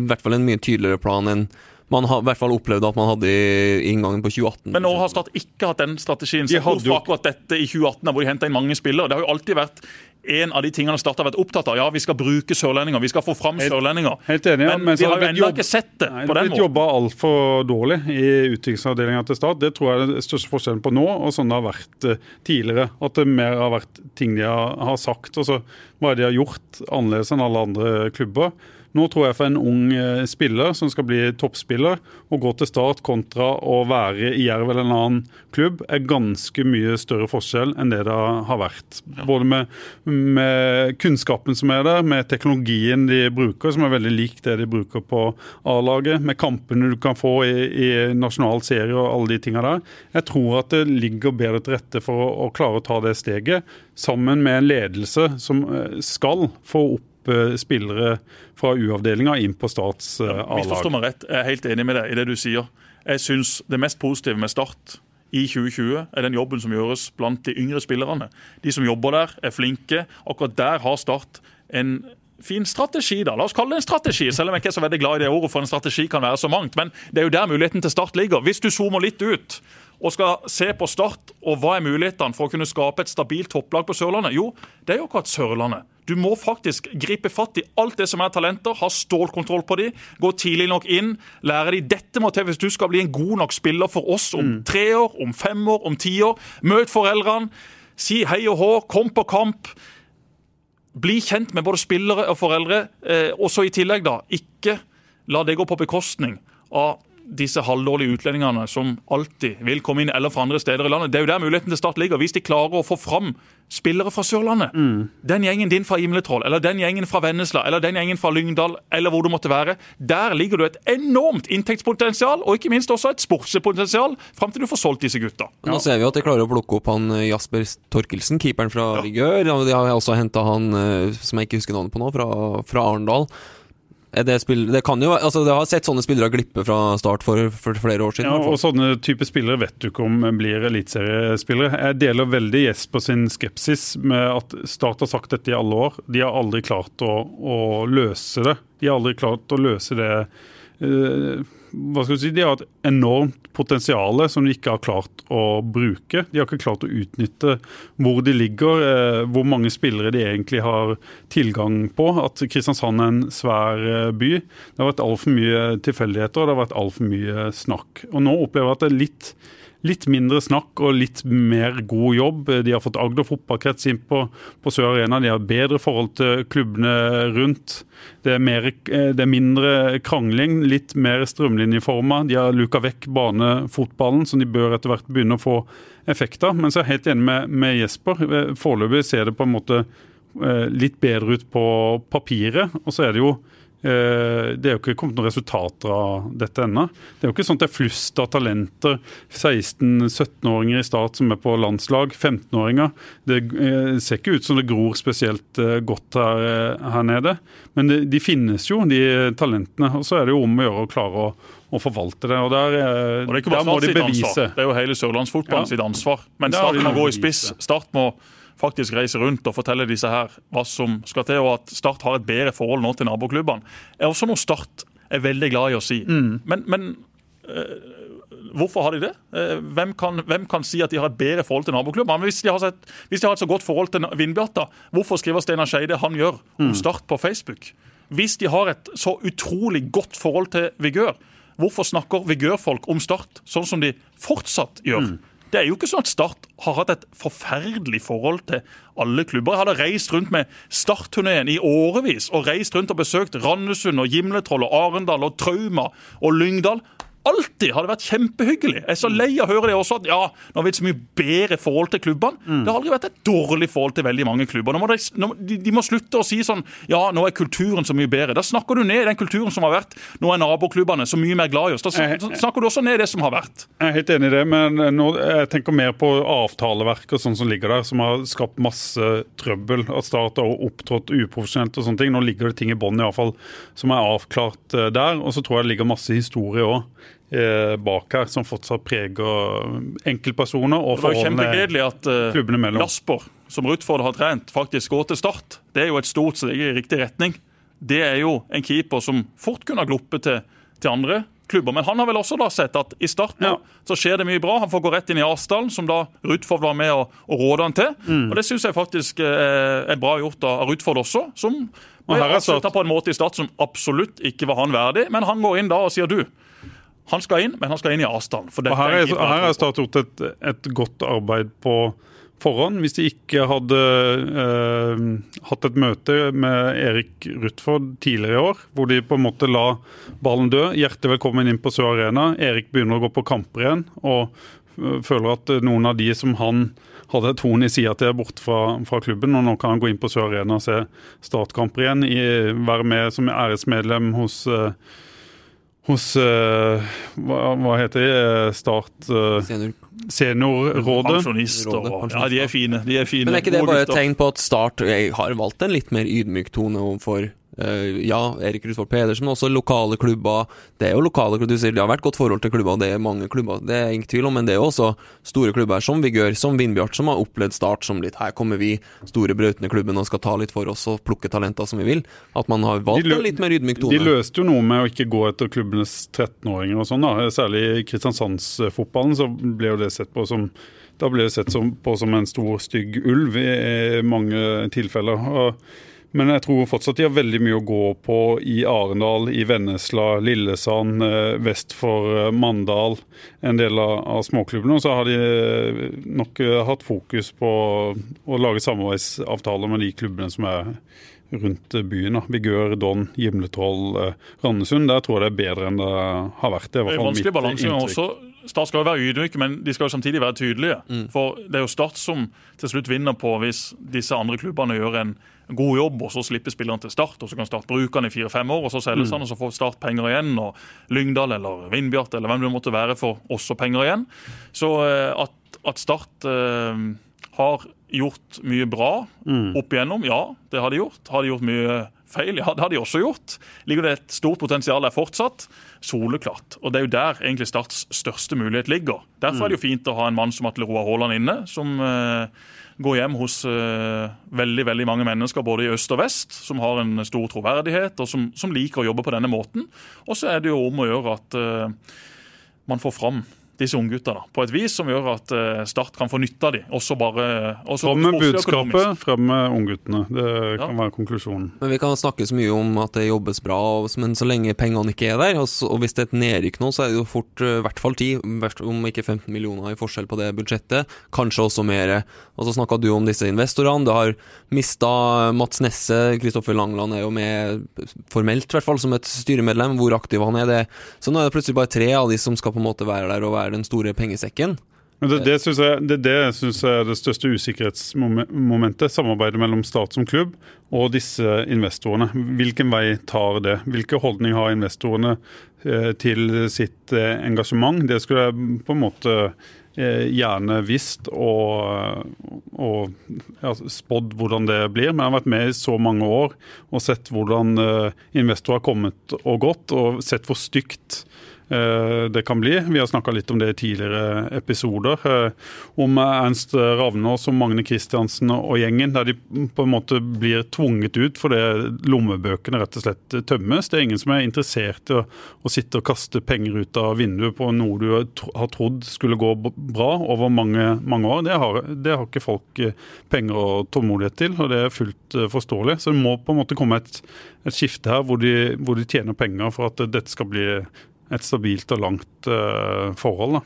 hvert fall en mye tydeligere plan enn man har i hvert fall opplevd at man hadde i inngangen på 2018. Men nå har Start ikke hatt den strategien. Så hvorfor jo... akkurat dette i 2018, hvor de henta inn mange spillere. Det har jo alltid vært en av de tingene Start har vært opptatt av. Ja, vi skal bruke sørlendinger, vi skal få fram sørlendinger. Helt enig, men, men vi har jo ennå ikke sett det nei, på den måten. Det har blitt jobba altfor dårlig i utviklingsavdelinga til Start. Det tror jeg er den største forskjellen på nå, og sånn det har vært uh, tidligere. At det mer har vært ting de har, har sagt, og så hva de har gjort annerledes enn alle andre klubber. Nå tror jeg for en ung eh, spiller som skal bli toppspiller, å gå til Start kontra å være i Jerv eller en annen klubb, er ganske mye større forskjell enn det det har vært. Både med, med kunnskapen som er der, med teknologien de bruker, som er veldig lik det de bruker på A-laget, med kampene du kan få i, i nasjonal serie og alle de tinga der. Jeg tror at det ligger bedre til rette for å, å klare å ta det steget, sammen med en ledelse som eh, skal få opp Eh, spillere fra U-avdelinga inn på Starts eh, A-lag. Misforstå meg rett, jeg er helt enig med deg i det du sier. Jeg syns det mest positive med Start i 2020 er den jobben som gjøres blant de yngre spillerne. De som jobber der, er flinke. Akkurat der har Start en fin strategi, da. La oss kalle det en strategi, selv om jeg ikke er så veldig glad i det ordet, for en strategi kan være så mangt. Men det er jo der muligheten til Start ligger. Hvis du zoomer litt ut og skal se på Start og hva er mulighetene for å kunne skape et stabilt topplag på Sørlandet, jo, det er jo akkurat Sørlandet. Du må faktisk gripe fatt i alt det som er talenter, ha stålkontroll på de, gå tidlig nok inn, lære de dette må til hvis du skal bli en god nok spiller for oss om mm. tre år, om fem år, om ti år. Møt foreldrene, si hei og hå, kom på kamp. Bli kjent med både spillere og foreldre, eh, og så i tillegg, da, ikke la det gå på bekostning av disse halvdårlige utlendingene som alltid vil komme inn eller fra andre steder i landet. Det er jo der muligheten til start ligger. Hvis de klarer å få fram spillere fra Sørlandet, mm. den gjengen din fra Himletroll, eller den gjengen fra Vennesla, eller den gjengen fra Lyngdal, eller hvor du måtte være, der ligger det et enormt inntektspotensial, og ikke minst også et sportspotensial, fram til du får solgt disse gutta. Nå ser vi at de klarer å plukke opp han eh, Jasper Torkelsen, keeperen fra ja. Vigør. De har også henta han eh, som jeg ikke husker navnet på nå, fra, fra Arendal. Det, spill, det, kan jo, altså det har sett sånne spillere glippe fra start for, for flere år siden. Ja, og Sånne type spillere vet du ikke om blir eliteseriespillere. Jeg deler veldig Jesper sin skepsis med at Start har sagt dette i alle år. De har aldri klart å, å løse det. De har aldri klart å løse det uh, hva skal du si, De har et enormt potensial som de ikke har klart å bruke. De har ikke klart å utnytte hvor de ligger, eh, hvor mange spillere de egentlig har tilgang på. At Kristiansand er en svær eh, by. Det har vært altfor mye tilfeldigheter og det har vært altfor mye snakk. Og Nå opplever jeg at det er litt litt mindre snakk og litt mer god jobb. De har fått Agder fotballkrets inn på, på Sør Arena. De har bedre forhold til klubbene rundt. Det er, mer, eh, det er mindre krangling, litt mer strømlinjeforma. De har luka vekk banefotballen, som de bør etter hvert begynne å få effekt av. Men så er jeg helt enig med, med Jesper. Foreløpig ser det på en måte eh, litt bedre ut på papiret. Og så er det jo det er jo ikke kommet noen resultater av dette ennå. Det er jo ikke sånn at det er flust av talenter. 16-17-åringer i start som er på landslag. 15-åringer. Det eh, ser ikke ut som det gror spesielt eh, godt her, her nede. Men de, de, finnes jo, de talentene. Og så er det jo om å gjøre å klare å, å forvalte det. Og der, og det er ikke bare der må de bevise. Ansvar. Det er jo hele sørlandsfotballen ja. sitt ansvar. Men Start må gå i spiss. Start må faktisk reiser rundt og forteller disse her hva som skal til, og at Start har et bedre forhold nå til naboklubbene, er også noe Start er veldig glad i å si. Mm. Men, men øh, Hvorfor har de det? Eh, hvem kan, hvem kan, si at de har et bedre forhold til naboklubbene? Hvis de har, sett, hvis de har et så godt forhold til Vindbjata, hvorfor skriver Steinar Skeide han gjør om mm. Start på Facebook? Hvis de har et så utrolig godt forhold til Vigør, hvorfor snakker Vigør-folk om Start sånn som de fortsatt gjør? Mm. Det er jo ikke sånn at Start har hatt et forferdelig forhold til alle klubber. Jeg hadde reist rundt med Start-turneen i årevis og reist rundt og besøkt Randesund og Gimletroll og Arendal og Trauma og Lyngdal. Alltid har det vært kjempehyggelig. Jeg er så lei av å høre det også, at ja, nå har vi et så mye bedre forhold til klubbene. Mm. Det har aldri vært et dårlig forhold til veldig mange klubber. Må de, de, de, må slutte å si sånn ja, nå er kulturen så mye bedre. Da snakker du ned den kulturen som har vært. Nå er naboklubbene så mye mer glad i oss. Da snakker du også ned det som har vært. Jeg er helt enig i det, men nå, jeg tenker mer på avtaleverk og sånn som ligger der, som har skapt masse trøbbel. At Start har opptrådt uprofesjonelt og sånne ting. Nå ligger det ting i bånn som er avklart eh, der. Og så tror jeg det ligger masse historie òg eh, bak her, som fortsatt preger enkeltpersoner og forholdene at, klubbene mellom. Jasper, som Rutford har trent, faktisk går til Start. Det er jo et stort steg i riktig retning. Det er jo en keeper som fort kunne ha gluppet til, til andre klubber. Men han har vel også da sett at i starten ja. så skjer det mye bra. Han får gå rett inn i Arsdalen, som da Rudford var med og, og råde han til. Mm. Og Det syns jeg faktisk er, er bra gjort av Rudford også. som og her er på en måte i Start som absolutt ikke var han verdig, men han går inn da og sier du. Han skal inn, men han skal inn i avstand. For her har Start gjort et, et godt arbeid på forhånd. Hvis de ikke hadde eh, hatt et møte med Erik Rutford tidligere i år, hvor de på en måte la ballen dø. Hjertelig velkommen inn på Sør Arena. Erik begynner å gå på kamper igjen og eh, føler at noen av de som han hadde et horn i sida til, er borte fra, fra, klubben. og Nå kan han gå inn på Sør Arena og se startkamper igjen. I, være med som æresmedlem hos eh, hos uh, hva, hva, heter det? Start uh, Seniorrådet. Pensjonister. Ja, de er fine. De er fine. Men er ikke det bare et tegn på at Start har valgt en litt mer ydmyk tone overfor Eh, ja, Erik Rusvold Pedersen, men også lokale klubber. Det er jo lokale klubber, du sier det har vært godt forhold til klubber, det er mange klubber, det er ingen tvil om, men det er jo også store klubber som Vigør, som Vindbjart, som har opplevd Start som litt Her kommer vi, store brautende klubben, og skal ta litt for oss og plukke talenter som vi vil. At man har valgt en litt mer ydmyk tone. De løste jo noe med å ikke gå etter klubbenes 13-åringer og sånn, da. Særlig i Kristiansandsfotballen så ble jo det sett på som da ble det sett på som en stor, stygg ulv i mange tilfeller. og men jeg tror fortsatt de har veldig mye å gå på i Arendal, i Vennesla, Lillesand, eh, vest for eh, Mandal, en del av småklubbene. Og så har de eh, nok hatt fokus på å lage samarbeidsavtaler med de klubbene som er rundt byen. da. Vigør, Don, Gimletroll, Randesund. Der tror jeg det er bedre enn det har vært. Det er, vanskelig inntrykk. Også. Start skal jo være ydmyke, men de skal jo samtidig være tydelige. Mm. For det er jo Start som til slutt vinner på hvis disse andre klubbene gjør en god jobb, og så slipper spilleren til Start. og Så kan Start bruke han i fire-fem år, og så selges mm. han, og så får Start penger igjen. og Lyngdal eller Vindbjart eller hvem det måtte være, får også penger igjen. Så eh, at, at Start eh, har gjort mye bra mm. opp igjennom, ja, det har de gjort. Har de gjort mye feil? Ja, det har de også gjort. Ligger det et stort potensial der fortsatt? Soleklart. Og det er jo der egentlig Starts største mulighet ligger. Derfor er det jo mm. fint å ha en mann som Atle Roar Haaland inne, som eh, gå hjem hos uh, veldig veldig mange mennesker både i øst og vest, som har en stor troverdighet og som, som liker å jobbe på denne måten. Og så er det jo om å gjøre at uh, man får fram disse unggutta på et vis som gjør at eh, Start kan få nytte av dem. Også bare, også fram med budskapet, fram med ungguttene. Det kan ja. være konklusjonen. Men Vi kan snakke så mye om at det jobbes bra, men så lenge pengene ikke er der, og, så, og hvis det er et nedrykk nå, så er det jo fort i uh, hvert fall 10, om ikke 15 millioner i forskjell på det budsjettet. Kanskje også mer. Og så snakka du om disse investorene. Du har mista Mats Nesse, Kristoffer Langland er jo med formelt, i hvert fall, som et styremedlem. Hvor aktiv han er. det. Så nå er det plutselig bare tre av de som skal på en måte være der og være er den store pengesekken. Men Det, det syns jeg, det, det synes jeg er det største usikkerhetsmomentet. Samarbeidet mellom stat som klubb og disse investorene. Hvilken vei tar det? Hvilke holdning har investorene eh, til sitt eh, engasjement? Det skulle jeg på en måte eh, gjerne visst og, og ja, spådd hvordan det blir. Men jeg har vært med i så mange år og sett hvordan investorer har kommet og gått, og sett hvor stygt det kan bli. Vi har snakka litt om det i tidligere episoder. Eh, om Ernst Ravnås og Magne Kristiansen og gjengen, der de på en måte blir tvunget ut fordi lommebøkene rett og slett tømmes. Det er ingen som er interessert i å, å sitte og kaste penger ut av vinduet på noe du har trodd skulle gå bra over mange, mange år. Det har, det har, ikke folk eh, penger og tålmodighet til, og det er fullt forståelig. Så det må på en måte komme et, et skifte her hvor de, hvor de tjener penger for at dette skal bli et stabilt og langt uh, forhold. da.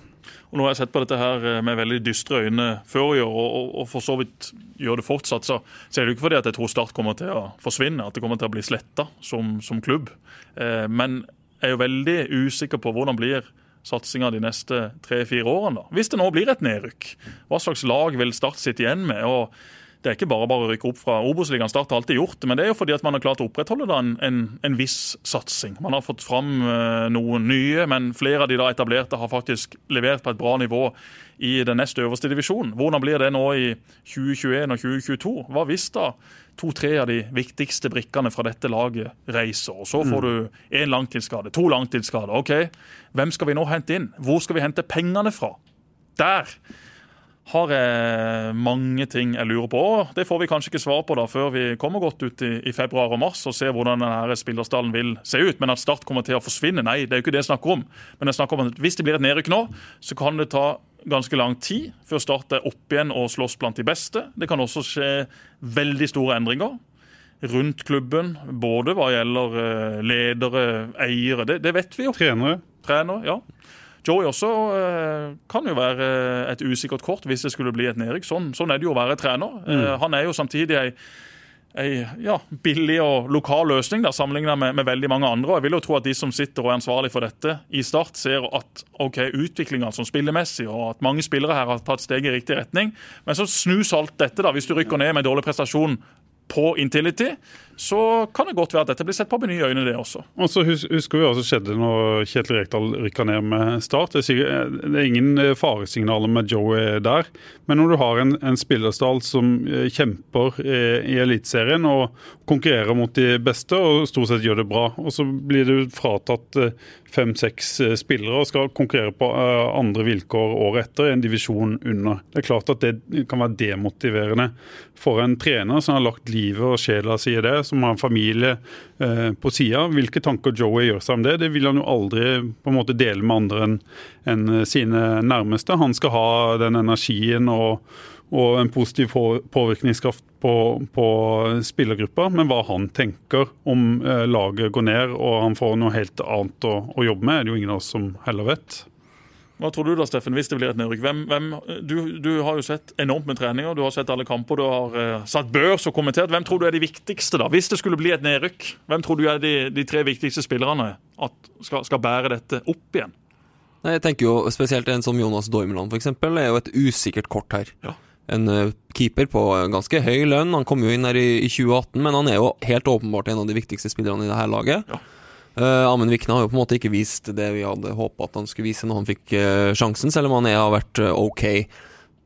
Og Nå har jeg sett på dette her eh, med veldig dystre øyne før i år, og, og, for så vidt gjør det fortsatt. Så, så er det ikke fordi at jeg tror Start kommer til å forsvinne, at det kommer til å bli sletta som, som, klubb. Eh, men jeg er jo veldig usikker på hvordan blir satsinga de neste tre-fire årene? da? Hvis det nå blir et nedrykk, hva slags lag vil Start sitte igjen med? og det er ikke bare bare å rykke opp fra Obos-ligaen. Start har alltid gjort det, men det er jo fordi at man har klart å opprettholde en, en, en, viss satsing. Man har fått fram uh, noen nye, men flere av de da etablerte har faktisk levert på et bra nivå i den nest øverste divisjonen. Hvordan blir det nå i 2021 og 2022? Hva hvis da to-tre av de viktigste brikkene fra dette laget reiser? Og så får mm. du én langtidsskade, to langtidsskader. OK, hvem skal vi nå hente inn? Hvor skal vi hente pengene fra? Der har jeg mange ting jeg lurer på. Det får vi kanskje ikke svar på da før vi kommer godt ut i, i februar og mars og ser hvordan denne spillerstallen vil se ut. Men at Start kommer til å forsvinne, nei, det er jo ikke det jeg snakker om. Men jeg snakker om at hvis det blir et nedrykk nå, så kan det ta ganske lang tid før Start er opp igjen og slåss blant de beste. Det kan også skje veldig store endringer rundt klubben, både hva gjelder eh, ledere, eiere. Det, det vet vi jo. Trenere. Trenere, ja. Joey også eh, kan jo være et usikkert kort hvis det skulle bli et nedrykk. Sånn, sånn, er det jo å være trener. Mm. Eh, han er jo samtidig ei, ei ja, billig og lokal løsning sammenlignet med, med, veldig mange andre. og Jeg vil jo tro at de som sitter og er ansvarlig for dette i Start, ser at ok, utviklinga som spillemessig, og at mange spillere her har tatt steg i riktig retning. Men så snus alt dette, da, hvis du rykker ned med dårlig prestasjon på Intility, så kan det godt være at dette blir sett på med nye øyne, det også. Og så husker vi hva som skjedde når Kjetil Rekdal rykka ned med Start. Det er, ingen eh, faresignaler med Joey der, men når du har en, en spillerstall som eh, kjemper i, i Eliteserien og konkurrerer mot de beste og stort sett gjør det bra, og så blir du fratatt eh, fem-seks spillere og skal konkurrere på andre vilkår året etter i en divisjon under. Det er klart at det kan være demotiverende for en trener som har lagt livet og sjela si i det som har en familie eh, på sida. Hvilke tanker Joey gjør seg om det, det vil han jo aldri på en måte dele med andre enn en sine nærmeste. Han skal ha den energien og, og en positiv påvirkningskraft på, på spillergruppa, men hva han tenker om eh, laget går ned og han får noe helt annet å, å jobbe med, er det jo ingen av oss som heller vet. Hva tror du da, Steffen, hvis det blir et nedrykk? Hvem, hvem, du, du, har jo sett enormt med treninger, du har sett alle kamper, du har uh, satt børs og kommentert. Hvem tror du er de viktigste, da? Hvis det skulle bli et nedrykk, hvem tror du er de, de tre viktigste spillerne skal, skal, bære dette opp igjen? Nei, jeg tenker jo Spesielt en som Jonas Dormeland eksempel, er jo et usikkert kort her. Ja. En uh, keeper på ganske høy lønn. Han kom jo inn her i, i, 2018, men han er jo helt åpenbart en av de viktigste spillerne i det her laget. Ja. Uh, Amund Vikne har jo på en måte ikke vist det vi hadde håpa at han skulle vise når han fikk uh, sjansen, selv om han er, har vært uh, ok.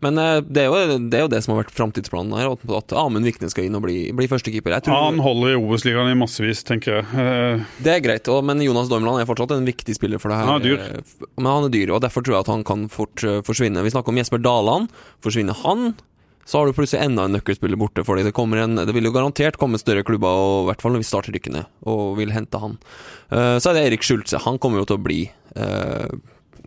Men det er, jo, det, er jo det som har vært framtidsplanen her, at Amund Vikne skal inn og bli, bli førstekeeper. Ja, han holder i Obos-ligaen i massevis, tenker jeg. Det er greit, og, men Jonas Dormland er fortsatt en viktig spiller for det her. Han er dyr. Men han er dyr, og derfor tror jeg at han kan fort forsvinne. Vi snakker om Jesper Daland. Forsvinner han, så har du plutselig enda en nøkkelspiller borte for deg. Det, en, det vil jo garantert komme større klubber, og, i hvert fall når vi starter rykkene, og vil hente han. Uh, så er det Erik Schultze. Han kommer jo til å bli, uh,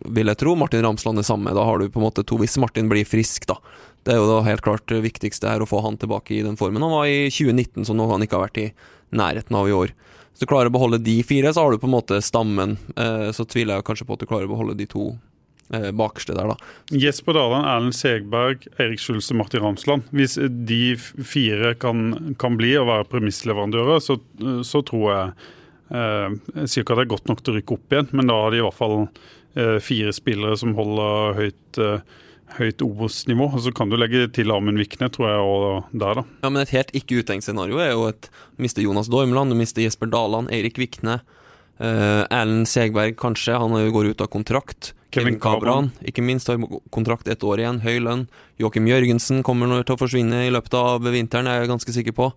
vil jeg tro. Martin Ramsland det samme. Da har du på en måte to, hvis Martin blir frisk, da. Det er jo da helt klart det viktigste her, å få han tilbake i den formen han var i 2019, som han ikke har vært i nærheten av i år. Hvis du klarer å beholde de fire, så har du på en måte stammen. Uh, så tviler jeg kanskje på at du klarer å beholde de to bakerste der, da. Jesper Daland, Erlend Segberg, Erik Skjulse, Martin Ramsland. Hvis de fire kan, kan bli og være premissleverandører, så, så tror jeg eh, Jeg sier ikke at det er godt nok til å rykke opp igjen, men da har de i hvert fall eh, fire spillere som holder høyt eh, høyt Obos-nivå. Og så kan du legge til Amund Vikne, tror jeg, og der, da. Ja, Men et helt ikke utenkt scenario er jo at du mister Jonas Dormland, du mister Jesper Daland, Eirik Vikne. Uh, Erlend Segberg, kanskje. Han går ut av kontrakt. Kevin Cabran, ikke minst, har kontrakt ett år igjen, høy lønn. Joakim Jørgensen kommer til å forsvinne i løpet av vinteren, er jeg ganske sikker på.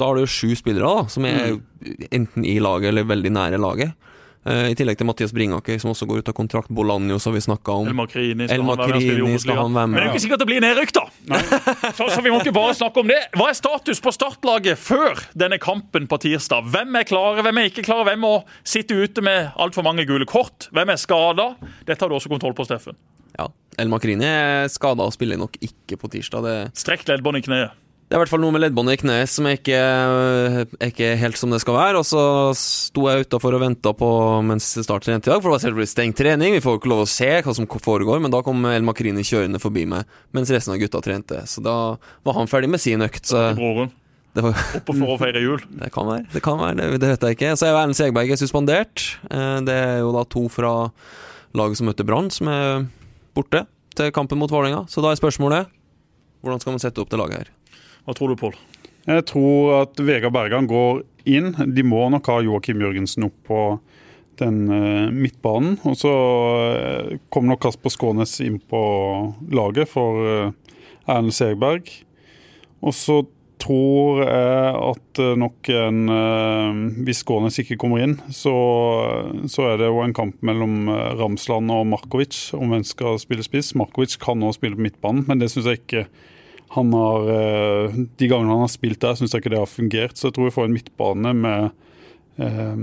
Da har du sju spillere da, som er mm. enten i laget eller veldig nære laget. Uh, I tillegg til Mathias Bringaker, som også går ut av kontrakt. Bolanjo, som vi snakka om. El Makrini skal, El Makrini skal han være med. Men det er jo ikke sikkert det blir nedrykk, da! så, så, vi må ikke bare snakke om det. Hva er status på startlaget før denne kampen på tirsdag? Hvem er klare, hvem er ikke klare? Hvem må sitte ute med altfor mange gule kort? Hvem er skada? Dette har du også kontroll på, Steffen. Ja. El Makrini er skada og spiller nok ikke på tirsdag. Det... Strekk leddbånd i kneet. Det er i hvert fall noe med leddbåndet i kneet som er ikke er ikke helt som det skal være. Og så sto jeg utafor og venta på mens det startet trente i dag, for det var selvfølgelig stengt trening. Vi får ikke lov å se hva som foregår, men da kom El Makrini kjørende forbi meg mens resten av gutta trente. Så da var han ferdig med sin økt. Så Broren. Var, Oppe for å feire jul? Det kan være, det, kan være, det, det vet jeg ikke. Så er jo Erlend Segberg er suspendert. Eh, det er jo da to fra laget som møtte Brann, som er borte til kampen mot Vålerenga. Så da er spørsmålet hvordan skal man sette opp det laget her? Hva tror du, Pål? Jeg tror at Vegard Bergan går inn. De må nok ha Joakim Jørgensen opp på den uh, midtbanen. Og så uh, kommer nok Kasper Skånes inn på laget for uh, Erlend Segberg. Og så tror jeg at nok en Hvis Skånes ikke kommer inn, så, så, er det jo en kamp mellom Ramsland og Markovic om hvem skal spille spiss. Markovic kan nå spille på midtbanen, men det syns jeg ikke han har De gangene han har spilt der, syns jeg ikke det har fungert. Så jeg tror vi får en midtbane med eh,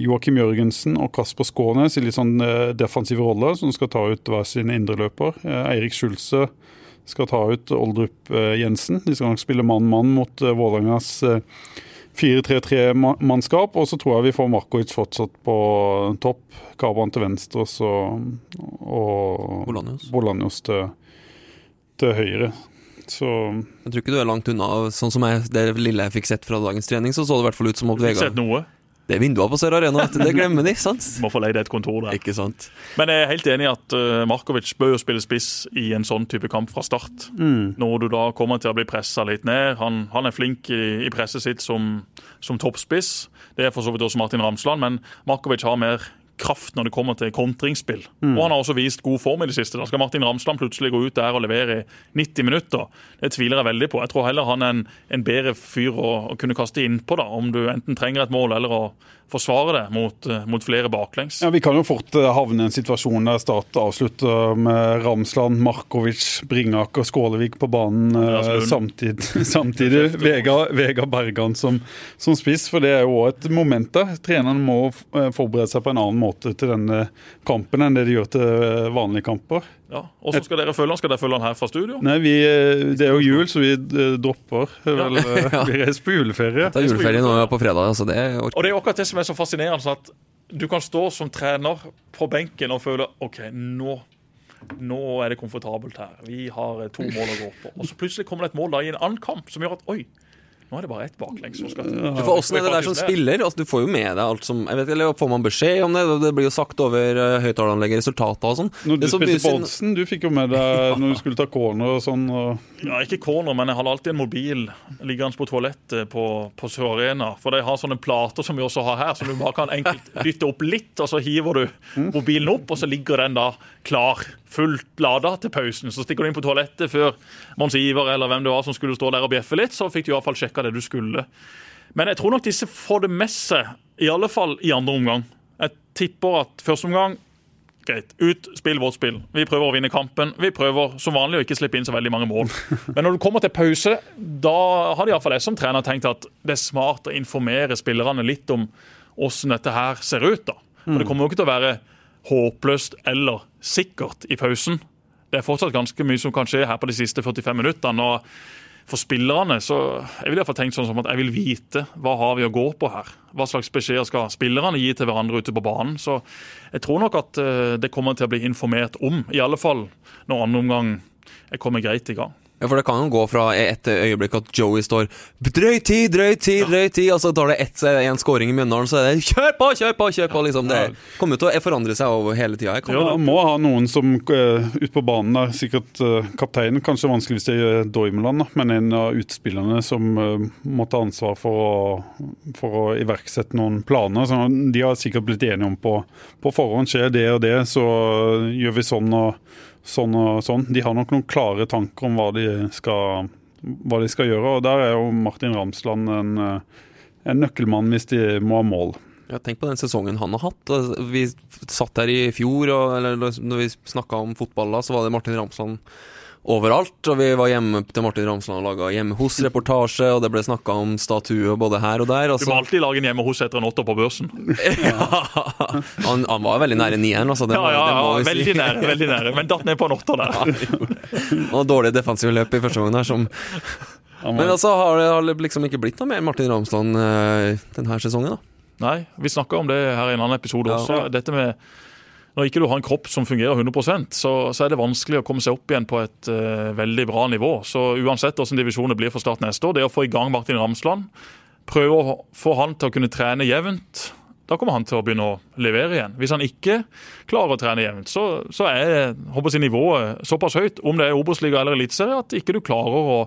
Joakim Jørgensen og Kasper Skånes i litt sånn eh, defensive roller, som skal ta ut hver sin indreløper. Eh, Eirik Skjulse skal ta ut Oldrup eh, Jensen. De skal nok spille mann-mann mot eh, Vålerengas 4-3-3-mannskap. Og så tror jeg vi får Markovic fortsatt på topp. Karban til venstre så, og Bolanjos til, til høyre. Så Jeg tror ikke du er langt unna. Sånn som jeg, Det lille jeg fikk sett fra dagens trening, så så det i hvert fall ut som at Vegard? Det er vinduer på Sør Arena, det glemmer de. sant? Må få leid et kontor der. Ikke sant? Men jeg er helt enig i at uh, Markovic bør jo spille spiss i en sånn type kamp fra start. Mm. Når du da kommer til å bli pressa litt ned. Han, han er flink i, i presset sitt som, som toppspiss. Det er for så vidt også Martin Ramsland, men Markovic har mer kraft når det kommer til kontringsspill. Mm. Og han har også vist god form i det siste. Da skal Martin Ramsland plutselig gå ut der og levere i 90 minutter. Det tviler jeg veldig på. Jeg tror heller han er en, en bedre fyr å, å kunne kaste innpå, da, om du enten trenger et mål eller å forsvare det mot, eh, mot, flere baklengs. Ja, Vi kan jo fort eh, havne i en situasjon der Start avslutter med Ramsland, Markovic, Bringaker, Skålevik på banen eh, samtidig. samtidig. Vegard, Vega Bergan som, som spiss, for det er jo òg et moment der. Trenerne må forberede seg på en annen måte måte til denne kampen enn det de gjør til vanlige kamper. Ja, Hvordan skal dere følge han? Skal dere følge han her fra studio? Nei, vi, eh, Det er jo jul, så vi eh, dropper. Vel, eh, ja. Vi reiser på juleferie. Det er juleferie nå på fredag. Altså det er... Og det er akkurat det som er så fascinerende. at Du kan stå som trener på benken og føle OK, nå nå er det komfortabelt her. Vi har to mål å gå på. Og så plutselig kommer det et mål da i en annen kamp som gjør at oi, nå er det bare ett baklengs som skal til. Du får også er det der som spiller? Altså, du får jo med deg alt som jeg vet, Eller får man beskjed om det? Det blir jo sagt over uh, høyttaleranlegget, resultater og sånn. Når du spilte på Oddsen, du fikk jo med deg når du skulle ta corner og sånn? Og... Ja, ikke corner, men jeg hadde alltid en mobil liggende på toalettet på, på Sør Arena. For de har sånne plater som vi også har her, så du bare kan enkelt dytte opp litt, og så hiver du mm. mobilen opp, og så ligger den da klar fullt lada til pausen. Så stikker du inn på toalettet før Mons Iver eller hvem det var som skulle stå der og bjeffe litt, så fikk du iallfall sjekka det du skulle. Men jeg tror nok disse får det med seg, i alle fall i andre omgang. Jeg tipper at første omgang greit, ut, spill vårt spill. Vi prøver å vinne kampen. Vi prøver som vanlig å ikke slippe inn så veldig mange mål. Men når du kommer til pause, da har iallfall jeg som trener tenkt at det er smart å informere spillerne litt om åssen dette her ser ut. da. For Det kommer jo ikke til å være håpløst eller sikkert i pausen. Det er fortsatt ganske mye som kan skje her på de siste 45 minuttene. og For spillerne så jeg vil i hvert fall tenkt sånn som at jeg vil vite hva har vi å gå på her. Hva slags beskjeder skal spillerne gi til hverandre ute på banen. Så jeg tror nok at eh, det kommer til å bli informert om, i alle fall når andre omgang er kommet greit i gang. Ja, for det kan jo gå fra et øyeblikk at Joey står 'drøy tid, drøy tid, drøy tid', og så tar det ett, en scoring i Mjøndalen, så er det 'kjør på, kjør på', kjør på! liksom. Det kommer jo til å forandre seg over hele tida. Ja, må ha noen som uh, ut på banen der, sikkert uh, kapteinen, kanskje vanskelig hvis det er Doimeland, men en av utspillerne som uh, må ta ansvar for å, for å iverksette noen planer. Så de har sikkert blitt enige om på, på forhånd skjer det og det, så gjør vi sånn og sånn og sånn. De har nok noen klare tanker om hva de skal, hva de skal gjøre. og Der er jo Martin Ramsland en, en nøkkelmann hvis de må ha mål. Ja, tenk på den sesongen han har hatt. Vi satt her i fjor, og, eller når vi snakka om fotball da, så var det Martin Ramsland overalt. Og vi var hjemme til Martin Ramsland og laga hjemme hos-reportasje, og det ble snakka om statuer både her og der. Altså. Du må alltid lage en hjemme hos etter en åtter på børsen. ja, han, han, var veldig nære nieren, altså. ja, ja, ja veldig si. nære, veldig nære. Men datt ned på en åtter der. og dårlig defensiv løp i første gang der som Men altså, har det, har det liksom ikke blitt noe mer Martin Ramsland uh, denne sesongen, da? Nei, vi snakka om det her i en annen episode også. Dette med når ikke du har en kropp som fungerer 100 så, så er det vanskelig å komme seg opp igjen på et uh, veldig bra nivå. Så uansett hvordan divisjonen blir for Start neste år, det å få i gang Martin Ramsland, prøve å få han til å kunne trene jevnt da kommer han til å begynne å levere igjen. Hvis han ikke klarer å trene jevnt, så, så er håper jeg, nivået såpass høyt, om det er Obos-liga eller Eliteserie, at ikke du klarer å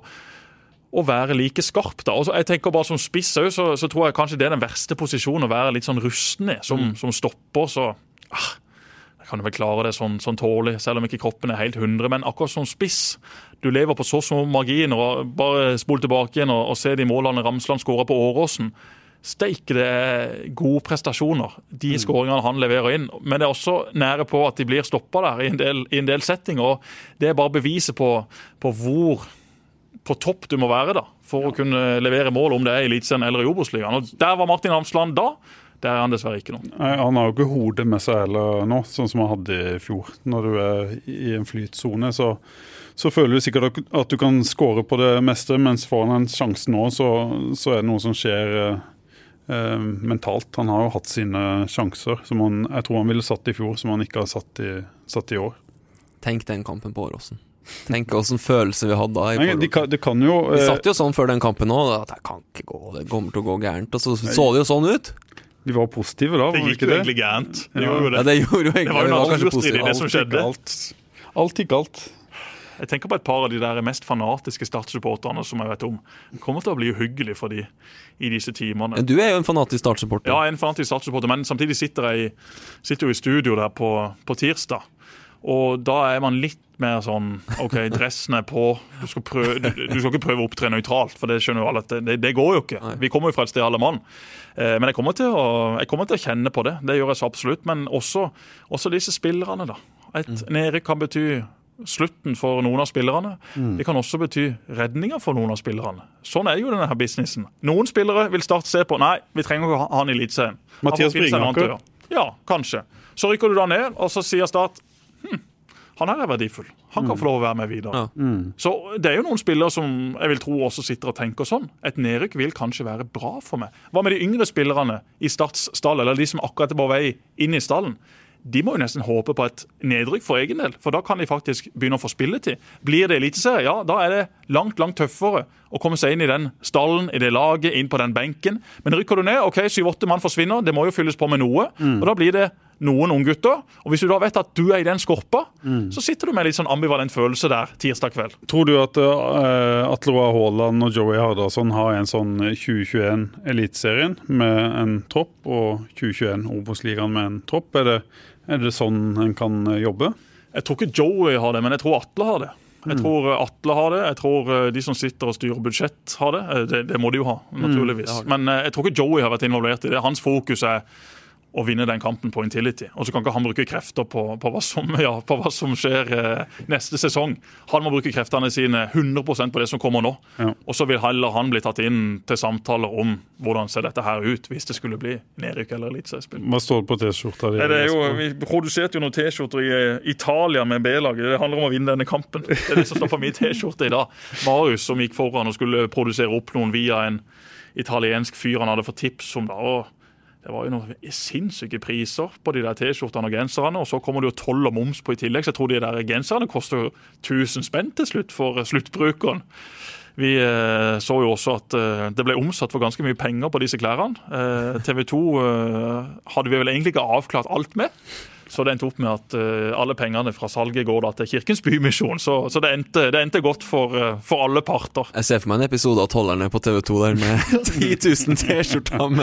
å være like skarp. da. Også, jeg tenker bare Som spiss så, så, tror jeg kanskje det er den verste posisjonen å være litt sånn rusten i. Som, mm. som stopper, så kan vel klare det sånn, sånn tålig, selv om ikke kroppen er helt 100. Men akkurat som spiss, du lever på så små marginer. og Bare spol tilbake igjen og, og se de målene Ramsland skåra på Åråsen. Steike, det er gode prestasjoner, de mm. skåringene han leverer inn. Men det er også nære på at de blir stoppa der i en, del, i en del settinger. og Det er bare beviset på, på hvor på topp du må være da, for ja. å kunne levere mål, om det er i Eliteserien eller i Obos-ligaen. Der var Martin Ramsland da. Der er han dessverre ikke nå. Nei, Han har jo ikke hodet med seg heller nå, sånn som han hadde i fjor. Når du er i en flytsone, så, så, føler du sikkert at du kan skåre på det meste, mens får han en sjanse nå, så, så, er det noe som skjer eh, eh, mentalt. Han har jo hatt sine sjanser som han, jeg tror han ville satt i fjor, som han ikke har satt i, satt i år. Tenk den kampen på Åråsen. Tenk hvilken følelse vi hadde da. Nei, de kan, de kan jo, vi eh, satt jo sånn før den kampen òg, at det kan ikke gå, det kommer til å gå gærent. Og så så det jo sånn ut. De var positive da, det gikk jo egentlig gærent. De ja. det. Ja, det gjorde jo egentlig det. var jo naturstridig, det som skjedde. Alt gikk galt. Jeg tenker på et par av de der mest fanatiske Start-supporterne som jeg vet om. Det kommer til å bli uhyggelig for de i disse timene. Du er jo en fanatisk Start-supporter. Ja, en fanatisk Start-supporter, men samtidig sitter jeg sitter jo i studio der på, på tirsdag. Og da er man litt mer sånn OK, dressen er på. Du skal, prøve, du, du skal ikke prøve å opptre nøytralt, for det skjønner jo alle at det, det, går jo ikke. Vi kommer jo fra et sted, alle mann. Eh, men jeg kommer, å, jeg kommer, til å, kjenne på det. Det gjør jeg så absolutt. Men også, også disse spillerne, da. Et mm. nedrykk kan bety slutten for noen av spillerne. Mm. Det kan også bety redninger for noen av spillerne. Sånn er jo denne her businessen. Noen spillere vil starte se på Nei, vi trenger ikke ha han i Eliteserien. Mathias Bringaker? Ja, kanskje. Så rykker du da ned, og så sier Start hm, han her er verdifull. Han kan mm. få lov å være med videre. Ja. Mm. Så det er jo noen spillere som jeg vil tro også sitter og tenker sånn. Et nedrykk vil kanskje være bra for meg. Hva med de yngre spillerne i Starts stall, eller de som akkurat er på vei inn i stallen? De må jo nesten håpe på et nedrykk for egen del, for da kan de faktisk begynne å få spilletid. Blir det eliteserie, ja, da er det langt langt tøffere å komme seg inn i den stallen, i det laget, inn på den benken. Men rykker du ned, ok, syv-åtte mann forsvinner, det må jo fylles på med noe. Mm. og da blir det noen unggutter. Og hvis du da vet at du er i den skorpa, mm. så sitter du med litt sånn ambivalent følelse der tirsdag kveld. Tror du at uh, Atle Roar Haaland og Joey Hardarson har en sånn 2021 Eliteserien med en tropp, og 2021 Obos-ligaen med en tropp? Er det, er det sånn en kan jobbe? Jeg tror ikke Joey har det, men jeg tror Atle har det. Jeg mm. tror Atle har det. Jeg tror eh, de som sitter og styrer budsjett, har det. Eh, det, det må de jo ha, mm. naturligvis. Men jeg tror ikke Joey har vært involvert i det. Hans fokus er å vinne den kampen på Intility. Og så kan ikke han bruke krefter på, på, hva, som, ja, på hva, som, skjer eh, neste sesong. Han må bruke kreftene sine 100% på det som kommer nå. Ja. Og så vil heller han bli tatt inn til samtaler om hvordan ser dette her ut hvis det skulle bli nedrykk eller eliteseriespill. Hva står det på T-skjorta? Vi produserte jo noen T-skjorter i eh, Italia med B-laget. Det handler om å vinne denne kampen. Det er det som står på min T-skjorte i dag. Marius som gikk foran og skulle produsere opp noen via en italiensk fyr han hadde fått tips om. da, og det var jo noen sinnssyke priser på de der T-skjortene og genserne. Og så kommer det jo toll og moms på i tillegg, så jeg tror de der genserne koster 1000 spenn til slutt for eh, sluttbrukeren. Vi eh, så jo også at eh, det ble omsatt for ganske mye penger på disse klærne. TV 2 eh, hadde vi vel egentlig ikke avklart alt med. Så det endte opp med at uh, alle pengene fra salget går da til Kirkens Bymisjon. Så, så det, endte, det, endte, godt for, uh, for, alle parter. Jeg ser for meg en episode av Tollerne på TV 2 der med 10 000 T-skjorter.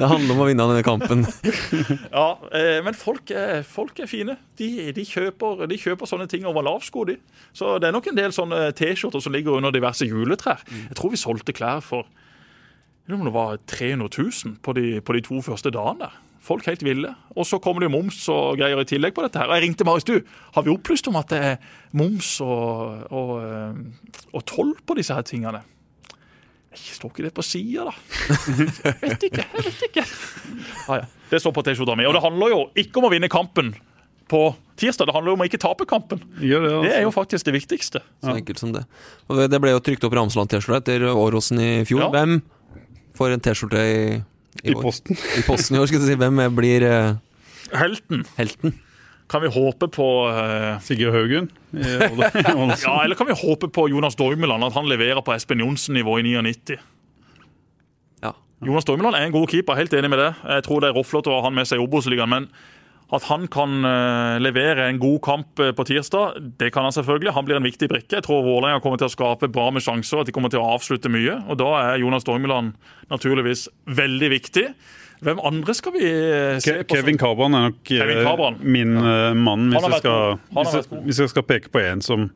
Det handler om å vinne denne kampen. ja, uh, men folk er, folk er fine. De, de, kjøper, de, kjøper, sånne ting over lavsko, de. Så det er nok en del sånne T-skjorter som ligger under diverse juletrær. Jeg tror vi solgte klær for det var 300 000 på de, på de to første dagene. Folk helt ville. Og så kommer det moms og greier i tillegg på dette. her. Og jeg ringte Marius, du, har vi opplyst om at det er moms og, og, eh, og toll på disse her tingene? Jeg står ikke det på sida, da? Jeg vet ikke. jeg vet ikke. Ah, ja. Det står på T-skjorta mi. Og det handler jo ikke om å vinne kampen på tirsdag. Det handler jo om å ikke tape kampen. Ja, det, altså. det, er jo faktisk det viktigste. Så enkelt som det. Og Det ble jo trykt opp Ramsland-T-skjorte etter Åråsen i fjor. Ja. Hvem får en T-skjorte i i, I posten. I posten i år, skal du si. Hvem blir uh, Helten. Helten. Kan vi håpe på uh, Sigurd Haugen? ja, eller kan vi håpe på Jonas Dormeland, at han leverer på Espen Johnsen-nivå i 99? Ja, Jonas Dormeland er en god keeper, helt enig med det. Jeg tror det er råflott å ha han med seg i Obos-ligaen, men at han kan uh, levere en god kamp uh, på tirsdag, det kan han selvfølgelig. Han blir en viktig brikke. Jeg tror Vålerenga kommer til å skape bra med sjanser, at de kommer til å avslutte mye. Og da er Jonas Dormeland naturligvis veldig viktig. Hvem andre skal vi uh, se på? Kevin Cabran er nok min mann, hvis jeg, skal, hvis, jeg, hvis jeg skal peke på en som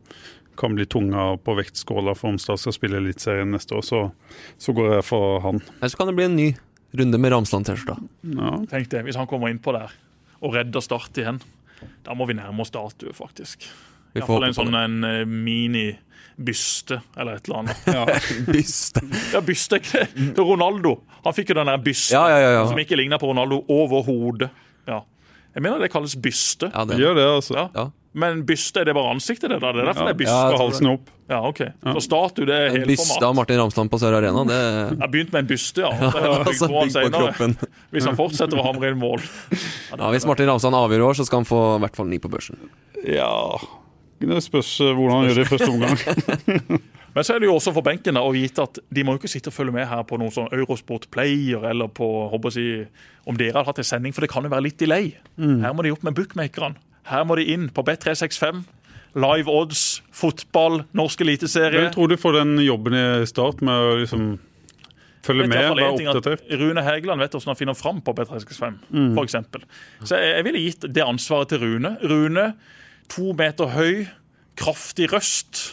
kan bli tunga på vektskåla for om Stad skal spille Eliteserien neste år, så, så, går jeg for han. Eller så kan det bli en ny runde med Ramsland-T-skjorta. Ja. Tenk det, hvis han kommer innpå der og redder Start igjen. Da må vi nærme oss statue, faktisk. Iallfall en sånn en uh, mini-byste eller et eller annet. Ja, byste. ja, byste? Ronaldo. Han fikk jo den der bysten ja, ja, som ikke ligna på Ronaldo overhodet. Ja. Jeg mener det kalles byste. Ja, det gjør det, altså. Ja. Men byste, er det bare ansiktet? Det, da? det er derfor ja, det er byste? Ja, halsen opp. Ja, ok. Så statue, det er helformat. Byste av Martin Ramsland på Sør Arena, det Jeg har begynt med en byste, ja. Jeg altså, han kroppen. Hvis han fortsetter å hamre inn mål. Ja, Hvis Martin Ramsland avgjør år, så skal han få i hvert fall ni på børsen. Ja Det spørs eh, hvordan han gjør det i første omgang. Men så er det jo også for benken da, å vite at de må jo ikke sitte og følge med her på noen sånn Eurosport Player eller på håper si, om dere har hatt en sending, for det kan jo være litt delay. Mm. Her må de opp med bookmakerne. Her må de inn på Bet365. Live odds, fotball, norsk eliteserie. Hvem tror du får den jobben i start med å liksom følge med? være oppdatert? Rune Hægeland vet hvordan han finner fram på Bet365, mm. f.eks. Så jeg, jeg ville gitt det ansvaret til Rune. Rune, to meter høy, kraftig røst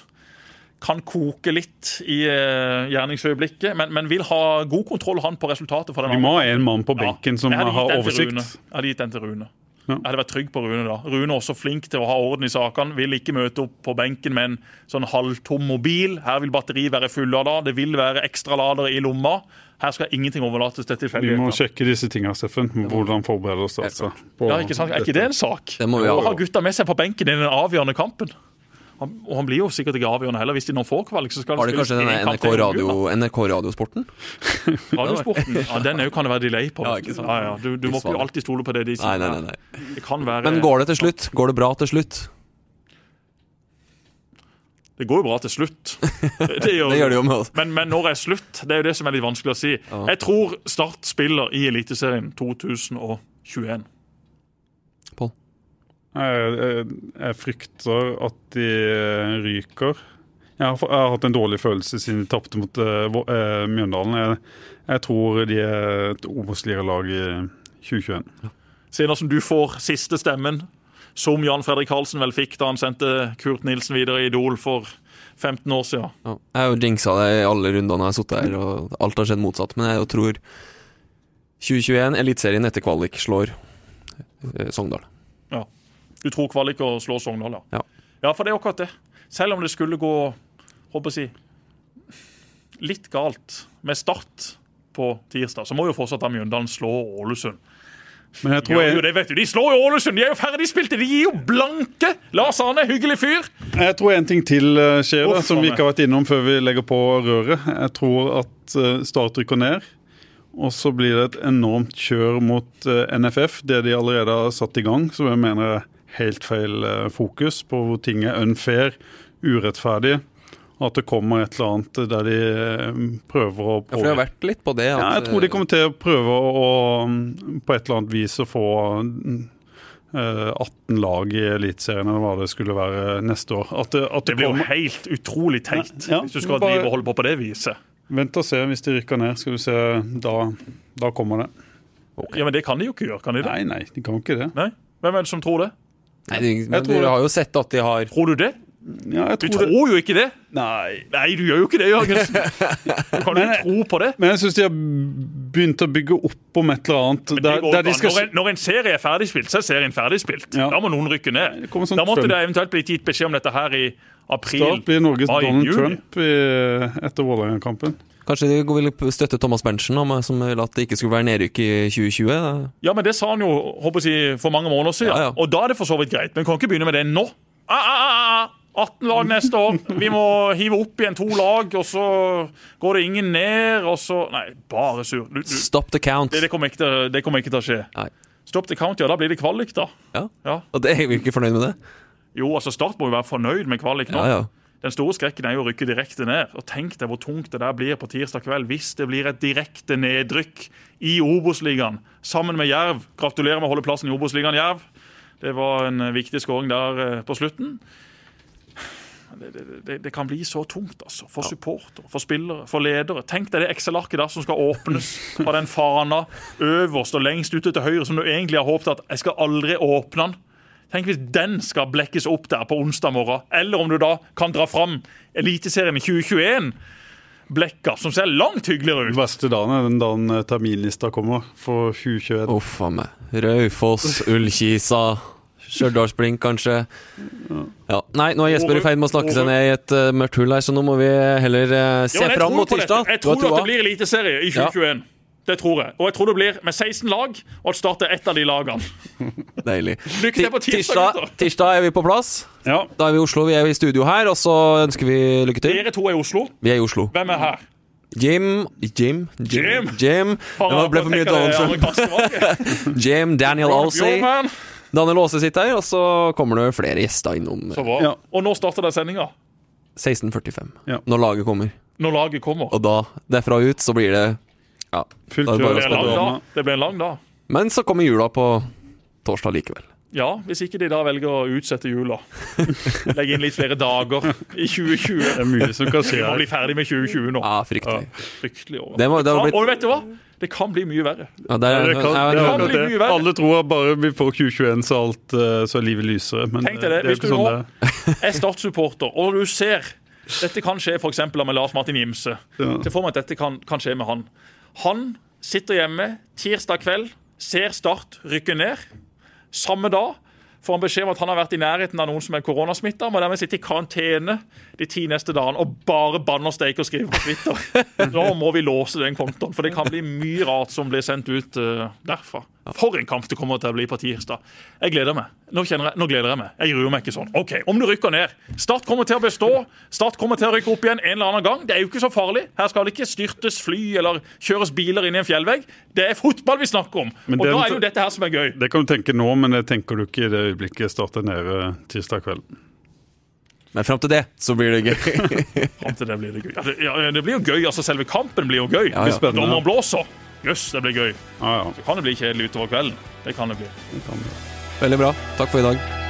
kan koke litt i uh, gjerningsøyeblikket, men, men, vil ha god kontroll han på resultatet. Vi må ha en mann på benken ja, som har oversikt. Jeg hadde gitt den til Rune. Ja. Jeg hadde vært trygg på Rune da. Rune er også flink til å ha orden i sakene. Vil ikke møte opp på benken med en sånn halvtom mobil. Her vil batteriet være fullada. Det vil være ekstraladere i lomma. Her skal ingenting overlates til tilfeldigheter. Vi må sjekke disse tingene, Steffen. Hvordan forbereder oss altså, ja, ikke sant? Er ikke det en sak? Det må vi ha. Å ha gutta med seg på benken i den avgjørende kampen. Han, og han blir jo sikkert ikke avgjørende heller. Hvis de nå får kvalik, så skal Har de kanskje denne NRK, radio, NRK Radiosporten? Radiosporten? Ja, den òg kan det være delay på. Ja? Ja, ja. Du, du må ikke alltid stole på det de sier. Nei, nei, nei, Det kan være Men går det til slutt? Går det bra til slutt? Det går jo bra til slutt. Det gjør det, gjør det jo med oss. Men, men, når er slutt? Det er jo det som er litt vanskelig å si. Jeg tror Start spiller i Eliteserien 2021. Jeg, jeg, frykter at de eh, ryker. Jeg har, jeg har, hatt en dårlig følelse siden de tapte mot uh, Mjøndalen. Jeg, jeg, tror de er et Obos-ligalag i 2021. Senere som du får siste stemmen, som Jan Fredrik Karlsen vel fikk da han sendte Kurt Nilsen videre i Idol for 15 år siden. Ja, jeg har jo jinxa det i alle rundene jeg har sittet her, og alt har skjedd motsatt. Men jeg tror 2021, Eliteserien etter kvalik, slår Sogndal. Ja. Du tror kvalik slår slå Sogndal, ja. ja. for det er akkurat det. Selv om det skulle gå håper jeg, litt galt med start på tirsdag, så må jo fortsatt Mjøndalen slå Ålesund. Men jeg tror jeg... Jo, det vet du, De slår jo Ålesund! De er jo ferdigspilte! De gir jo blanke! Lars Arne, hyggelig fyr! Jeg tror en ting til eh, skjer, da, som vi ikke har vært innom før vi legger på røret. Jeg tror at eh, Start rykker ned. Og så blir det et enormt kjør mot eh, NFF, det de allerede har satt i gang. Som jeg mener er helt feil eh, fokus på hvor ting er unfair, urettferdig. At det kommer et eller annet der de eh, prøver å Ja, For det har vært litt på det? At... Ja, jeg tror de kommer til å prøve å, på et eller annet vis å få 18 eh, lag i Eliteserien, eller hva det skulle være neste år. At det, at det, det blir kommer... jo helt utrolig teit ja, ja, hvis du skal bare... drive og holde på på det viset. Vent og se hvis de rykker ned. skal du se, Da, da kommer det. Okay. Ja, Men det kan de jo ikke gjøre, kan de det? Nei, nei, de kan ikke det. Nei? Hvem er det som tror det? Nei, men Dere har jo sett at de har Tror du det? Ja, tror du tror jo ikke det! Nei. Nei, du gjør jo ikke det, Jørgensen. Du kan jo tro på det. Men jeg syns de har begynt å bygge opp om et eller annet. Der, der de skal... når, en, når, en, serie er ferdigspilt, så er serien ferdigspilt. Ja. Da må noen rykke ned. Sånn da måtte det eventuelt bli gitt beskjed om dette her i april. Start blir Norges Donald Trump i, etter Vålerenga-kampen. Kanskje de vil støtte Thomas Berntsen, som ville at det ikke skulle være nedrykk i 2020? Ja, men det sa han jo håper jeg, for mange måneder siden, ja, ja. og da er det for så vidt greit. Men vi kan ikke begynne med det nå. Ah, ah, ah, 18 lag neste år. Vi må hive opp igjen to lag, og så går det ingen ned, og så Nei, bare sur. Du, du. Stop the count. Det, det, kommer ikke kommer ikke til å skje. Nei. Stop the count, ja. Da blir det kvalik, da. Ja, ja. Og det er vi ikke fornøyd med det? Jo, altså Start må jo være fornøyd med kvalik nå. Ja, ja. Den store skrekken er jo å rykke direkte ned. Og Tenk deg hvor tungt det der blir på tirsdag kveld hvis det blir et direkte nedrykk i Obos-ligaen sammen med Jerv. Gratulerer med å holde plassen i Obos-ligaen, Jerv. Det var en viktig skåring der eh, på slutten. Det, det, det, kan bli så tungt altså, for supportere, for spillere, for ledere. Tenk deg det Excel-arket der som skal åpnes på den fana øverst og lengst ute til høyre, som du egentlig har håpet at jeg skal aldri åpne den. Tenk hvis den skal blekkes opp der på onsdag morgen. Eller om du da kan dra fram Eliteserien i 2021. Blekka, som ser langt hyggeligere ut. Den verste dagen er den dagen eh, terminlista kommer for 2021. Uff a meg. Raufoss, Ullkisa, Stjørdalsblink, kanskje. Ja. Nei, nå er Jesper i ferd med å snakke seg ned i et uh, mørkt hull her, så nå må vi heller uh, se ja, fram mot tirsdag. Jeg tror at det blir eliteserie i 2021. Ja. Det tror jeg. Og jeg tror det blir med 16 lag, og at Start er ett av de lagene. Deilig. Lykke til på tirsdag, tirsdag, tirsdag er vi på plass. Ja. Da er vi i Oslo. Vi er i studio her, og så ønsker vi lykke til. Dere to er i Oslo. Vi er i Oslo. Hvem er her? Jim Jim Jim, Jim. Det ble for mye Donald Jim, Daniel Alsey. Daniel Aase sitter her, og så kommer det flere gjester innom. Så bra. Ja. Og nå starter det sendinga? 16.45. Ja. Når laget kommer. Når laget kommer. Og da, derfra ut, så blir det ja. Fullt det, det, blir en lang dag. Men så kommer jula på torsdag likevel. Ja, hvis ikke de da velger å utsette jula. Legge inn litt flere dager i 2020. Det er mye som kan skje. Vi må bli ferdig med 2020 nå. Ja, fryktelig. Ja, fryktelig det må, det blitt... Og vet du hva? Det kan bli mye verre. Ja, det, er, det, kan, det kan bli mye verre. Alle tror bare vi får 2021, så, alt, eh, så er livet lysere. Men Tenk deg det. Hvis du sånn nå er Start-supporter, og du ser dette kan skje f.eks. med Lars Martin Gimse. Ja. Så får man at dette kan, kan skje med han. Han sitter hjemme tirsdag kveld, ser Start rykke ned. Samme dag får han beskjed om at han har vært i nærheten av noen som er koronasmitta. Må dermed sitte i karantene de ti neste dagene og bare banne og steike og skrive på Twitter. Nå må vi låse den kontoen, for det kan bli mye rart som blir sendt ut uh, derfra. For en kamp det kommer til å bli på tirsdag. Jeg gleder meg. Nå, jeg, nå gleder jeg meg. Jeg gruer meg ikke sånn. OK, om du rykker ned. Start kommer til å bestå. Start kommer til å rykke opp igjen en eller annen gang. Det er jo ikke så farlig. Her skal det ikke styrtes fly eller kjøres biler inn i en fjellvegg. Det er fotball vi snakker om. Og det, da er jo dette her som er gøy. Det kan du tenke nå, men det tenker du ikke i det øyeblikket starter nede tirsdag kveld. Men fram til det så blir det gøy. fram til det blir det gøy. Ja, det, ja, det blir jo gøy. altså Selve kampen blir jo gøy. Ja, ja. Dommeren blåser. Jøss, det blir gøy. Ja, ja. Så kan det bli kjedelig utover kvelden. Det kan det bli. Det kan bli. Veldig bra. Takk for i dag.